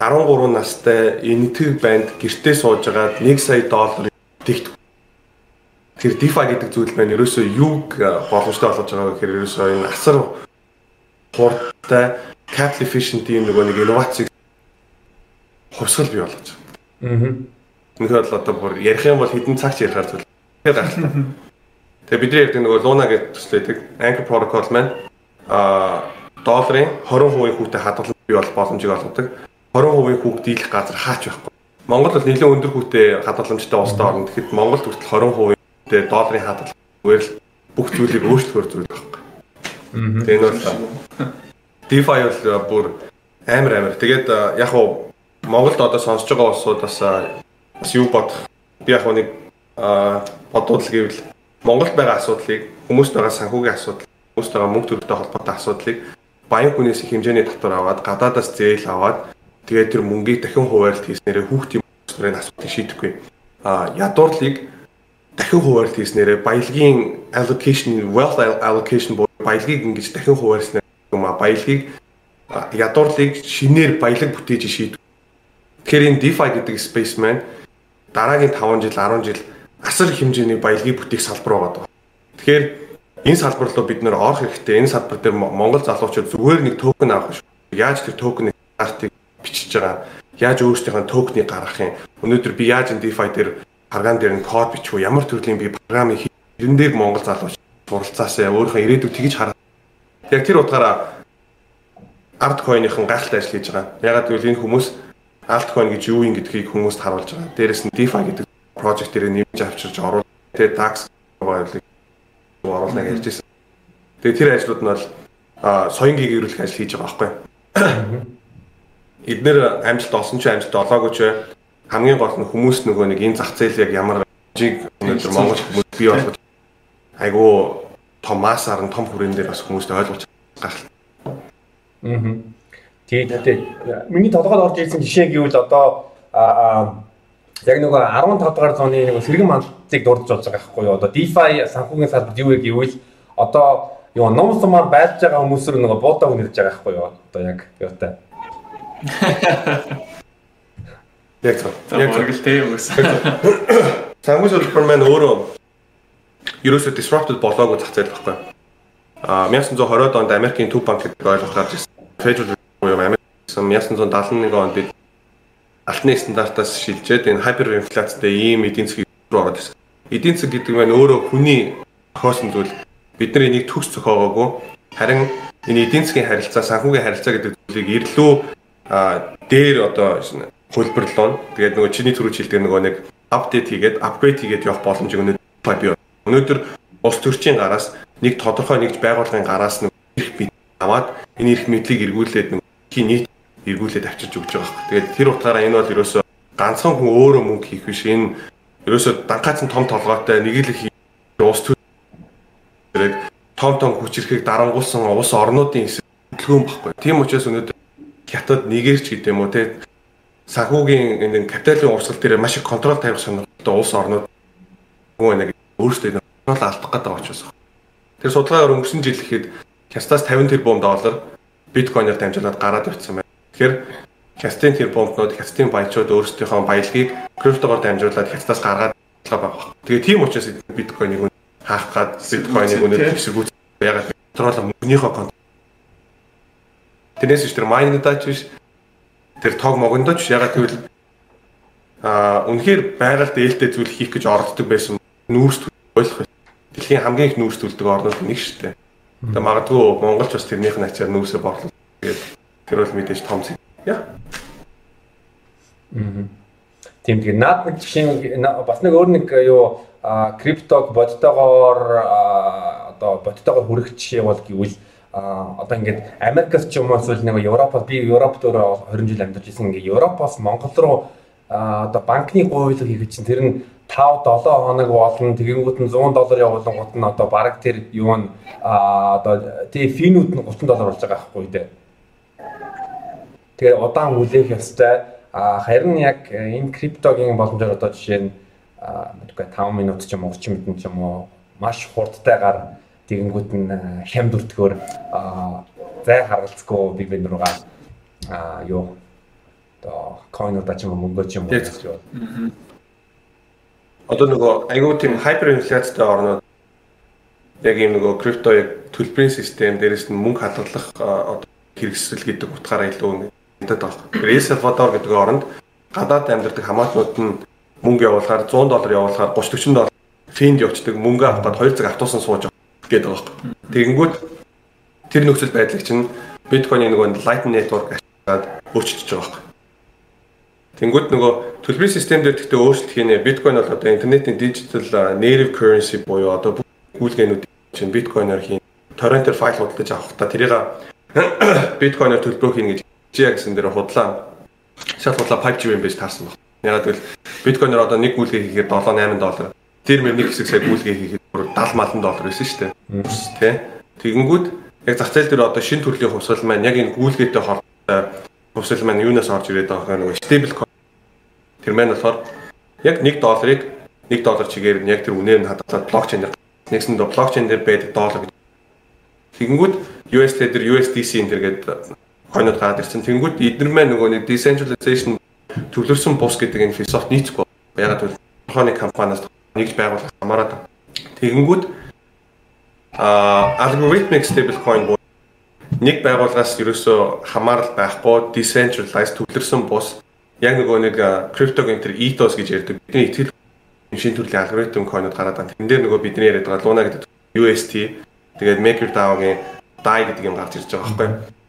13 настай энэтхэг банд гэртээ сууж агаад 1 сая доллар тэгт тэр DeFi гэдэг зүйл байна. Ерөөсөө юуг боломжтой болгож байгаа гэхээр ерөөсөө энэ асар хурдтай capital efficient юм нөгөө нэг инновацийг хувьсгал бий болгож байгаа. Аа. Үнэхээр л одоо бүр ярих юм бол хэдэн цаг ч ярихаар зүйл. Тэгэхээр. Тэгээ бидний ярьдаг нөгөө Luna гэдэг төслөйдэг Anchor protocol маань а долларын 20% хүүтэй хадгалан бий бол боломжийг олгодог. 20% хүүг дийлэх газар хаач байхгүй. Монгол бол нэлээд өндөр хүүтэй хадгаламжтай улстай орно. Тэгэхэд Монголд хүртэл 20%тэй долларын хадгалах зүгээр л бүх зүйлийг өөрчлөхөр зүйл байхгүй. Тэгээ энэ бол DeFi бол бүр амар амар. Тэгээд яг уу Монголд одоо сонсож байгаа улсуудаас бас юу бодох би яг нэг бодвол гэвэл Монголд байгаа асуудлыг хүмүүст байгаа санхүүгийн асуудал, хүмүүст байгаа мөнгө төрөлтэй холбоотой асуудлыг баян хүнээс их хэмжээний татвар аваад гадаадаас зээл аваад Тэгээд тэр мөнгийг дахин хуваарлт хийснээрээ хүүхдийн нарын асуудыг шийдэхгүй. А ядуурлыг дахин хуваарлт хийснээрээ баялагын allocation, wealth allocation буюу баялагыг ингэж дахин хуваарлснаар юм а баялагыг ядуурлыг шинээр баялаг бүтээж шийдв. Тэгэхээр энэ DeFi гэдэг space маань дараагийн 5 жил 10 жил асар хэмжээний баялагын бүтээх салбар байгаа. Тэгэхээр энэ салбар руу бид нэр орох хэрэгтэй. Энэ салбар дээр Монгол залуучууд зүгээр нэг токен авах шүү. Яаж тэр токены стартыг бичиж байгаа. Яаж өөрсдийнхөө токенийг гаргах юм? Өнөөдөр би яаж энэ DeFi дээр програм дээр нь код бичвэ? Ямар төрлийн би програмыг хэрэн дээр Монгол залууч суралцаасаа өөрийнхөө ирээдүйг тэгж харах. Яг тэр утгаараа Artcoin-ийн гайхалтай ажил хийж байгаа. Ягаад гэвэл энэ хүмүүс Altcoin гэж юу юм гэдгийг хүмүүст харуулж байгаа. Дээрэс нь DeFi гэдэг project дээр нэмж авчирч оруулах. Тэгээ DAX боёлыг оруулах гэж байсан. Тэгээ тэр ажлууд нь бол соёнгийн гэрүүлэх ажил хийж байгаа байхгүй. эднэр амжилт олсон ч амжилт олоогүй ч хамгийн гол нь хүмүүс нөгөө нэг энэ зах зээл яг ямар жиг өнөөдөр Монгол хүмүүс бий болгож айгуу том массаар нь том хүрээнд дээр бас хүмүүст ойлгуулж гарах. Аа. Тэгээд миний толгойд орж ирсэн жишээ гэвэл одоо яг нөгөө 15 дугаар зууны нөгөө сэргэн мандалтыг дурдж болж байгаа байхгүй юу? Одоо DeFi санхүүгийн салбарт юу вэ гэвэл одоо юу ном сумаар байлж байгаа хүмүүсээр нөгөө буудаа үнэрж байгаа байхгүй юу? Одоо яг юутай. Яг яг л тийм үгс. Санхүү салбар маань өөрөө ерөөсөө disrupted болоогүй зах зээл байхгүй. А 1920-од онд Америкийн төв банк гэдэг ойлголт гарч ирсэн. Federal буюу Америк 1971 онд алтны стандартаас шилжээд энэ хайперинфляцтай ийм эдийн засгийн руу ороод ирсэн. Эдийн засаг гэдэг нь өөрөө хүний хоосон зүйл бид нар энийг төгс зохиогоогүй харин энэ эдийн засгийн харилцаа санхүүгийн харилцаа гэдэг зүйлийг ирлүү дээр одоо хөлбөрлөн. Тэгээд нөгөө чиний түрүү хэлдэг нөгөө нэг апдейт хийгээд апгрейд хийгээд явах боломжийг өнөөдөр бий. Өнөөдөр улс төрчийн гараас нэг тодорхой нэгж байгууллагын гараас нэг эрх мэд аваад энэ эрх мэдлийг эргүүлээд нэг нийт эргүүлээд авчирч өгч байгаа хэрэг. Тэгээд тэр утгаараа энэ бол ерөөсөө ганцхан хүн өөрөө мөнгө хийх биш. Энэ ерөөсөө дангаацсан том толгойтой нэг л улс төрөөд том том хүчрэхийг дарангуулсан улс орнуудын хөдөлгөөн баггүй. Тийм учраас өнөөдөр хятад нэгэрч гэдэг юм уу те санхүүгийн энэ капиталын урсгал дээр маш их контрол тавих сонирхолтой улс орнууд нөгөө нэг өөрсдөө контрол алдах гэдэг учраас. Тэр судалгаагаар өнгөрсөн жил ихэд хятадаас 50 тэрбум доллар биткойноор дамжуулаад гараад явцсан байна. Тэгэхээр хятадын тэр бомбнууд хятадын баячууд өөрсдийнхөө баялагийг криптогоор дамжуулаад хятадаас гаргаад байгаа. Тэгээ тийм учраас биткойныг хаах гад биткойныг өнөөдөр хэсэгүүц ягаад контрол мөнийхөө контрол. Тэрнээс ч тэр майнингдаач биш тэр тог могондооч ягаад гэвэл а үнэхээр байгаль дээлтэй зүйл хийх гэж оролддог байсан нүүрс ойлгох. Дэлхийн хамгийн их нүүрс төлдөг орнууд нэг шүү дээ. Тэгээ магадгүй Монголч бас тэрнийх нь ачаар нүүрсээ борлоо. Тэгээд Тэр бол мэдээж том зэг. Яа. Мм. Тийм тэгээ наад нэг жишээ бас нэг өөр нэг юу криптог бодтойгоор одоо бодтойгоор хүрэх жишээ бол гэвэл одоо ингээд Америкас ч юм уу эсвэл нэг Европод би Европт өөрөө 20 жил амьдарч ирсэн ингээд Европоос Монгол руу одоо банкны гуйлга хийхэд чинь тэр нь 5 7 хоног болно тэгэнгүүт нь 100 доллар явуулсан гут нь одоо бараг тэр юу н одоо тий финүүд нь 30 доллар болж байгаа байхгүй дээ Тэгээ удаан хүлээх ёстой. А харин яг энэ криптогийн боломжоор одоо жишээ нь мэдгүй 5 минут ч юм уу 30 минут ч юм уу маш хурдтайгаар тэгэнгүүт нь хямд өртгөөр зай харгалцгүй биг бэн руугаа а юу одоо койнуудаа ч юм уу мөнгөө ч юм уу гэж юу. Одоо нөгөө айгүй тийм хайперинфляцтай орнууд яг ийм нөгөө крипто яг төлбөрийн систем дээрээс нь мөнгө хадгалах одоо хэрэгсэл гэдэг утгаараа илүү мэдээд байгаа. Эл Салвадор гэдэг оронд гадаад амьдардаг хамаатнууд нь мөнгө явуулахаар 100 доллар явуулахаар 30 40 доллар финд явцдаг мөнгө авахад 2 цаг автобусан сууж гэдэг байгаа. Тэгэнгүүт тэр нөхцөл байдлыг чинь биткойны нөгөө Lightning Network ашиглаад өөрчилж байгаа. Тэнгүүд нөгөө төлбөрийн систем дээр гэхдээ өөрчлөлт хийнэ. Биткойн бол одоо интернетийн digital native currency буюу одоо гүйлгээнүүд чинь биткойноор хийн. Торрентер файл худалдаж авах та тэрийг биткойноор төлбөрөө хийнэ гэж Гэсэн дээр худлаа шал худлаа 5G юм биш таарсан баг. Ягаад гэвэл биткойноор одоо нэг гүйлгээ хийхээр 7 8 доллар. Тэр мөр нэг хэсэг сая гүйлгээ хийхэд бүр 70 малын доллар байсан шүү дээ. Тэ. Тэгэнгүүт яг зах зээл дээр одоо шин төрлийн хувьсгал маань яг энэ гүйлгээтэй холбоотой хувьсгал маань юунаас орж ирээд байгаа нэг coin. Тэр маань болохоор яг 1 долларыг 1 доллар чигээр нь яг тэр үнээр нь хадгалаад блокчейнээр нэгсэн до блокчейн дээр байдаг доллар. Тэгэнгүүт USD дээр USDC энэ гэдэг хойнод гараад ирсэн. Тэнгүүд эдгээр маань нөгөө нэг decentralization төвлөрсөн бус гэдэг энэ философи нийцгүй. Ягаад гэвэл тухайн компаниас нэгж байгуулах хамаарат. Тэгэнгүүт а algorithmic stablecoin буу нэг байгууллагаас ерөөсөө хамаарал байхгүй decentralized төвлөрсөн бус яг нөгөө нэг криптогийн тэр ethos гэж ярьдаг. Бидний итгэл шинэ төрлийн алгоритм койнод гараад байна. Тэн дээр нөгөө бидний яриад байгаа Luna гэдэг UST тэгээд MakerDAO-гийн DAI гэдэг юм гарч ирж байгаа байхгүй.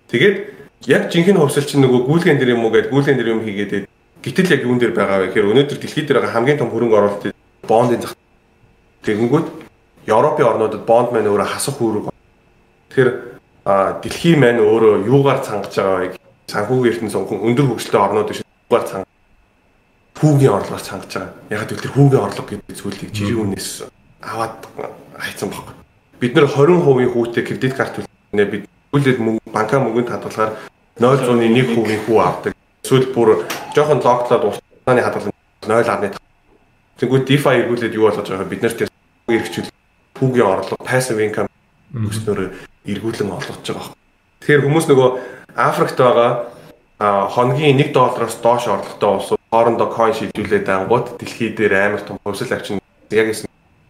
Тэгээд яг жинхэнэ хувьсэл чинь нөгөө гүйлгэн дээр юм уу гэдэг гүйлгэн дээр юм хийгээд гэтэл яг юун дээр байгаа вэ гэхээр өнөөдөр дэлхийд дээр байгаа хамгийн том хөрөнгө оруулалт бондын зах тэгэнгүүт Европын орнуудад бонд маань өөрөө хасах үүрэг. Тэгэхээр дэлхийн маань өөрөө юугаар цангаж байгаа вэ? санхүүгийн ертөнц өндөр хөгжөлтэй орнууд биш дугаар цан хүүгийн орлогоор цангаж байгаа. Яг л тэр хүүгийн орлого гэдэг зүйлийг жирийн үнээс аваад хайцсан баг. Бид нэр 20% хүүтэй кредит карт төлнө бид үлээд мөнгө банка мөнгөнд хадгалахаар 0.1% хүү авдаг. Эсвэл бүр жоохон логтлоод уртааны хадгалан 0.5. Тэгвэл DeFi эргүүлээд юу болгож байгаа бид нар тэр эргчүүл хүүгийн орлого passive income өснөөр эргүүлэн олгож байгаа. Тэгэхээр хүмүүс нөгөө Африкт байгаа хоногийн 1 доллароос доош орлоготой улсууд хоорондоо coin шилжүүлээд ангууд дэлхий дээр амар том хувьсэл авчин яг гэсэн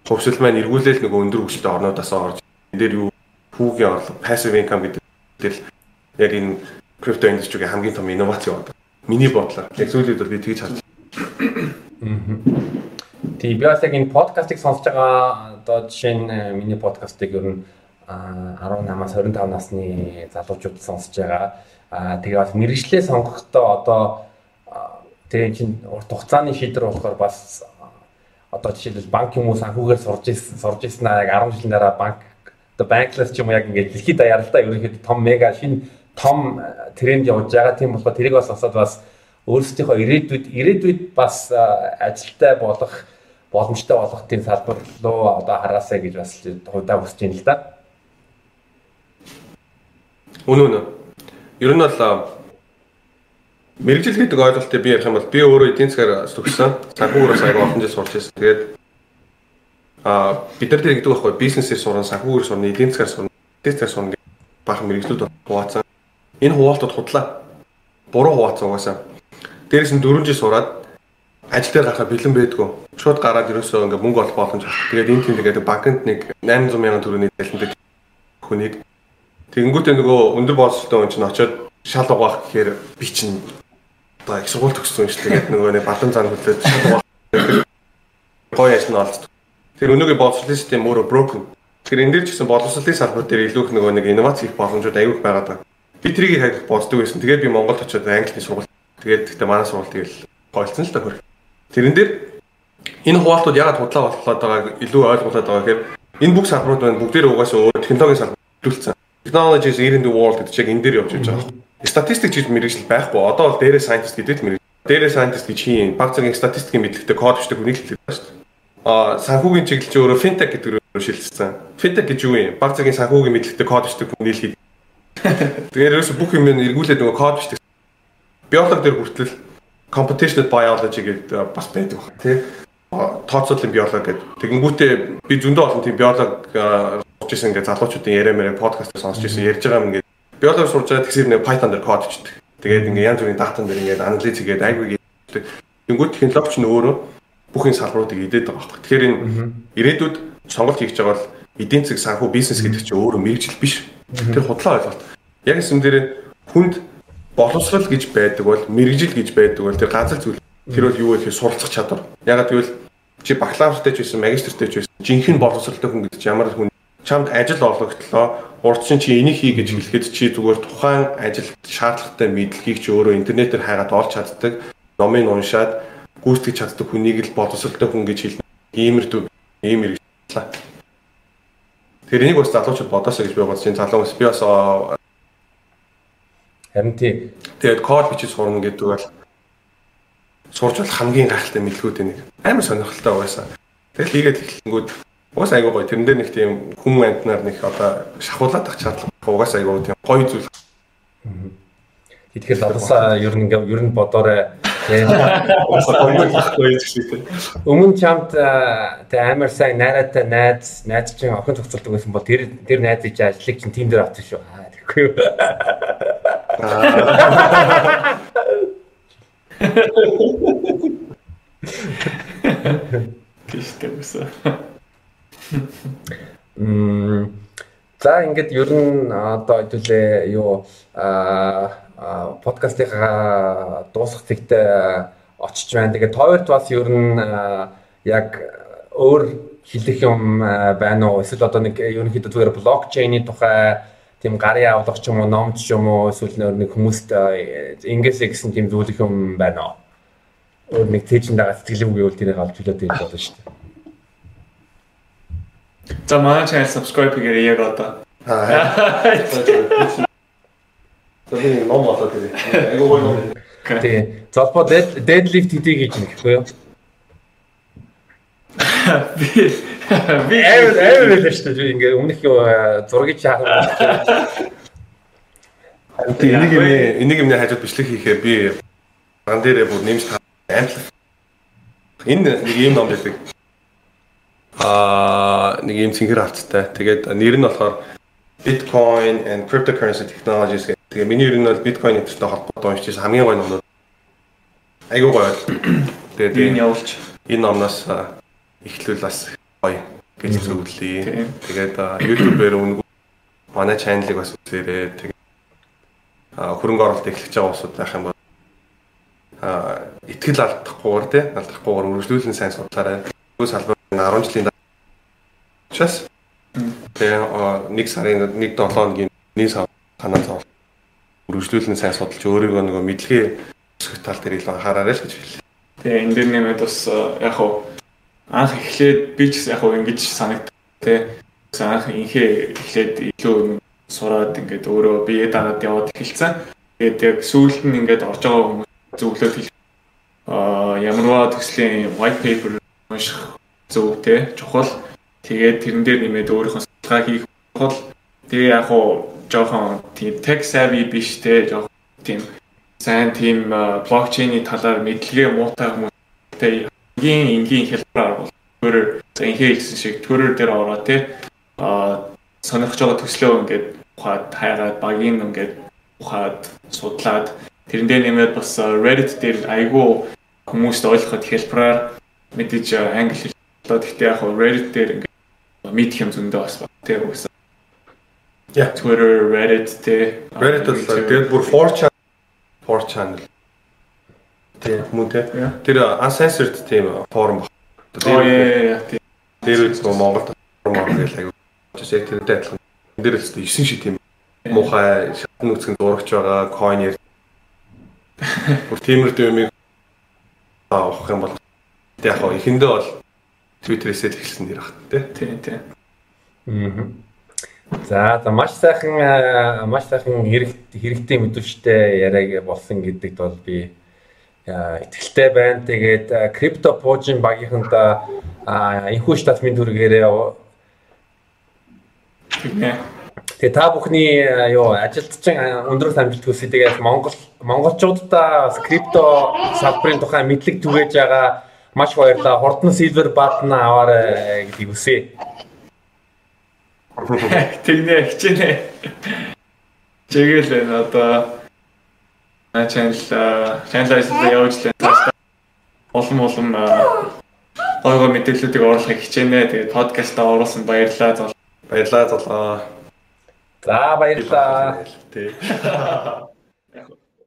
хувьсэл маань эргүүлээл нөгөө өндөр хөгжөлтэй орнуудаас орж энэ дээр юу хүүгийн орлого passive income гэдэг л яг энэ крипто индустрийн хамгийн том инновац яваад. Миний бодлоор яг зүйлүүд бол би тэгж харж Тийм би бас яг энэ подкастыг сонсож байгаа одоо жишээ нь э, миний подкастыг ер нь 18-аас 25 насны залуучууд сонсож байгаа. Аа тэгээ бас мэрэгчлээ сонгохдоо одоо тэгээ чинь урт хугацааны шийдвэр болохоор бас одоо жишээлбэл банк юм уу санхүүгээр сурж ирсэн сурж ирсэн аа яг 10 жилийн дараа банк одоо банклас ч юм уу яг ингээд дэлхийд даяарлаа ерөнхийдөө том мега шинэ том тренд явж байгаа. Тийм болохоор тэрийг бас осоод бас өөрсдийнхөө ирээдүйд ирээдүйд бас ажилтай болох боломжтой болгох тийм салбар руу одоо хараасаа гэж бас хувьдаа хүсэж байна л да. Үнэн үнэн. Ер нь бол мэрэгжил гэдэг ойлголтыг би ярих юм бол би өөрөө эдийн засгаар төгссөн. Санхүүгээрээс аяга олон жил сурч ирсэн. Тэгээд а бид нар тэр гэдэг байхгүй бизнесээр сурна, санхүүгээр сурна, эдийн засгаар сурна, эдийн засгаар сурна гэх баахан мэрэгжлүүд хуваацсан. Энэ хуваалтууд худлаа. Буруу хуваацсан угаасаа. Дээрээс нь 4 жил сураад ажил дээр гарахад бэлэн байдгүй. Шууд гараад ерөөсөө ингээ мөнгө олох боломж авах. Тэгээд энэ тийм тэгээд банкнд нэг 800 сая төгрөгийн дэлэндэг хүнийг Тэгэнгүүтээ нөгөө өндөр боловсролтой хүн чинь очиод шал угаах гэхээр би чинь одоо их сургууль төгссөн шүү дээ. Нөгөө нэг балан зан хүлээд шал угаах гоё ажил нь олдсон. Тэр өнөөгийн боловсролын систем өөрөө broken. Тэгэхээр энэ дээр ч гэсэн боловсролын салбар дээр илүү их нөгөө нэг инновац хийх боломжууд аюул байгаад байна. Би трийг хайх боддог байсан. Тэгээд би Монголд очиод англи сургууль. Тэгээд гэхдээ манай сургууль тэгэл гойлцсон л та хөр. Тэрэн дээр энэ хуваалтууд ягаад худлаа болоод байгааг илүү ойлгуулад байгаа гэхээр энэ бүх салбарууд байна бүгдээр угаасаа өөр технологийн салбар төлөвлөсөн. Technology is in the world гэдэг чинь энэ дээр явж байгаа. Статистик гэж мэрэгжил байхгүй. Одоо бол дээрээ scientist гэдэг л мэрэгжил. Дээрээ scientist гэж хийн. Баг цагийн статистикийн мэдлэгтэй код бичдэг хүнийг хэлдэг байна шүү дээ. Аа санхүүгийн чиглэл чи өөрөө fintech гэдэг рүү шилжсэн. Fintech гэж юу юм? Баг цагийн санхүүгийн мэдлэгтэй код бичдэг хүнийг хэл. Тэгэхээр ерөөсө бүх юм эргүүлээд нөгөө код бичдэг. Биолог дээр хүртэл computational biology гэдэг бас байдаг байна. Тэ тооцоолын биолог гэдэг. Тэгэнгүүтээ би зөндөө олон тийм биолог сурч ирсэн ингээд залуучуудын яриа мэрэ подкастыг сонсч ирсэн ярьж байгаа юм ингээд биологи сурж байгаа тэгсэр нэг Python дээр код бичдэг. Тэгээд ингээд янз бүрийн датан дээр ингээд анализ хийгээд айгүй гэдэг. Тэнгүүд технологич нь өөрөө бүх энэ салбаруудыг идээд байгаа байхгүй. Тэгэхээр энэ ирээдүйд сонголт хийж байгаа бол эдийн засаг санхүү бизнес гэдэг чинь өөрөө мэрэгжил биш. Тэр худлаа ойлголт. Яг юм дээр хүнд боловсрал гэж байдаг бол мэрэгжил гэж байдаг бол тэр ганц зүйл тэр бол юу вэ гэхээр суралцах чадвар. Ягаад гэвэл чи бакалавртай ч байсан, магистртэй ч байсан жинхэнэ боловсралтай хүн чинь ямар хүн чамд ажил олгогдлоо. Урд чинь чи энийг хий гэж хэлэхэд чи зүгээр тухайн ажил шаардлагатай мэдлэгийг чи өөрөө интернетээр хайгаад олж чаддаг. Номыг уншаад гүйцэтгэж чаддаг хүнийг л боловсралтай хүн гэж хэлнэ. Иймэрдүү ийм хэрэгслээ. Тэр энийг бас залуучууд бодосоо гэж би бодож байна. Залуу бас би бас харин тий. Тэгээд код бичиж сурна гэдэг бол сурж бол хамгийн гайхалтай мэдлгүүд нэг. Амар сонирхолтой байсан. Тэгэл хийгээд эхлэнгүүд Угаас айгуу гоё. Тэрэн дээр нэг тийм хүн амтнаар нэг одоо шахуулаад ах шаардлага. Угаас айгуу тийм гоё зүйл. Тэгэхээр залуусаа ер нь ингээ ер нь бодоорой. Өмнө чамд тэ амар сайн найраатай найз найз чинь охин зохицуулдаг байсан бол тэр тэр найзыг чи ажлыг чинь тийм дээр авчих шүү. Аа тэгэхгүй юу. Үсэ. Мм за ингээд ер нь одоо хэдүүлээ юу а подкастынхаа дуусах зэгтээ очиж байна. Тэгээд тойрт бас ер нь яг өөр хэлэх юм байна уу? Эсвэл одоо нэг ерөнхийдөө зүгээр блокчейний тухай тийм гарын авлага ч юм уу, номч ч юм уу, эсвэл нэг хүмүүст ингэсэ гэсэн тийм зүйлэх юм байна уу? Өөр нэг тэжин дагаа сэтгэлэв гэвэл тэрийг авч хүлээд ирэх болно шүү дээ. За манай channel subscribe хийгээрэй яг одоо. Аа. Би ном болоод ирээ. Айгуу гоё ном. Тий. Золбоо deadlift хийдэг гэж нэхгүй юу? Би Би амар амар байлаа шүү дээ. Ингээ өмнөх зургийг хаах. Тэг энийг юм энийг юм хажууд бичлэг хийхээр би ган дээрээ бүр нэмж амтлах. Энэ нэг юм ном байдаг. Аа нэг юм цэнхэр хавцтай. Тэгээд нэр нь болохоор Bitcoin and Cryptocurrency Technologies гэх. Тэгээ миний ер нь бол Bitcoin энэтэй холбоотой уншиж хамгийн гоё номнууд. Айгуу гоё. Тэгээд энэ явуулч энэ номноос эхлүүл бас гоё гэж зөвлөе. Тэгээд YouTube-ээр үнгүй манай чаналыг бас үзээрэй. Тэгээд хөрөнгө оруулалт эхлэж байгаа усуд байх юм бол а итгэл алдахгүйгээр тий алдахгүйгээр үргэлжлүүлэн сайн судлаарай. Юу салбар 10 жилийн учраас тэгээ нэг сарын нэг 7 хоногийн нэг сар санаа зов үргэлжлүүлэн сайн судалж өөрийгөө нөгөө мэдлэгээ өсгөх тал дээр илүү анхаараарай л гэж хэлээ. Тэгээ энэ дээр нэмээд бас яг хуу анх эхлээд би ч яг хуу ингэж санагд тий анх инхээ эхлээд илүү сураад ингээд өөрөө бие дараад яваад эхэлсэн. Тэгээд яг сүүлд нь ингээд орж байгаа хүмүүс зөвлөд хэл аа ямарваа төслийн white paper унших зөв те чухал. Тэгээд тэрэн дээр нэмээд өөрийнхөө судалгаа хийх чухал. Тэгээ яг хуу жоохон тийм tech savvy биш те жоохон тийм сайн тийм блокчейний талаар мэдлэгээ муутай хүмүүстэй энгийн энгийн хэлбэрээр бол төрөөр инхээ хэлсэн шиг төрөөр дээр ороо те а сонирхож байгаа төслөө ингээд ухаад хайгаад багийн ингээд ухаад судлаад тэрэн дээр нэмээд бас Reddit дээр айгүй хүмүүст ойлгоход хэлбэрээр мэдээж англи хэл болоод гэхдээ яг Reddit дээр ингээд мэдх юм зөндөө бас тийм үгүйсэн. Yeah. Twitter, Reddit тэ Reddit бол тэгээд бүр 4chan 4chan тийм мөн тэ. Тэр uncensored тийм форум баг. Яа яа тийм. Тэр үгүй Монголд форум аа гэж айгүй. Жишээ тэртэй адилхан дээр л 9 шиг тийм муухай шатны үсгэн зурагч байгаа coin яар. Бүр тиймэр дэмийг авах юм бол яг хаа эхэндээ бол Twitter-ээс л эхэлсэн нэр багт тий. Тийм тийм. Аа. За за маш сайхан маш сайхан хэрэгтэй мэдвчтэй яриаг болсон гэдэгт бол би итгэлтэй байна. Тэгээд крипто пуужийн багийнханд энхүү штат минь дүргээрээ Тэгээ та бүхний юу ажилтчин өндөр амжилт хүсье. Тэгээд Монгол монголчуудаа крипто салбарын тухай мэдлэг түгээж байгаа маш баярлалаа. Хурдан silver button аваарай гэдгийг хүсье. Тэгнэ хичээнэ. Чигээл байна одоо на channel channel-аас явж лээ. Улам улам гой гой мэдээллүүдийг оруулахыг хичээнэ. Тэгээд подкастаа оруулсан баярлалаа. Баярлалаа золоо. За баярлалаа. Тий.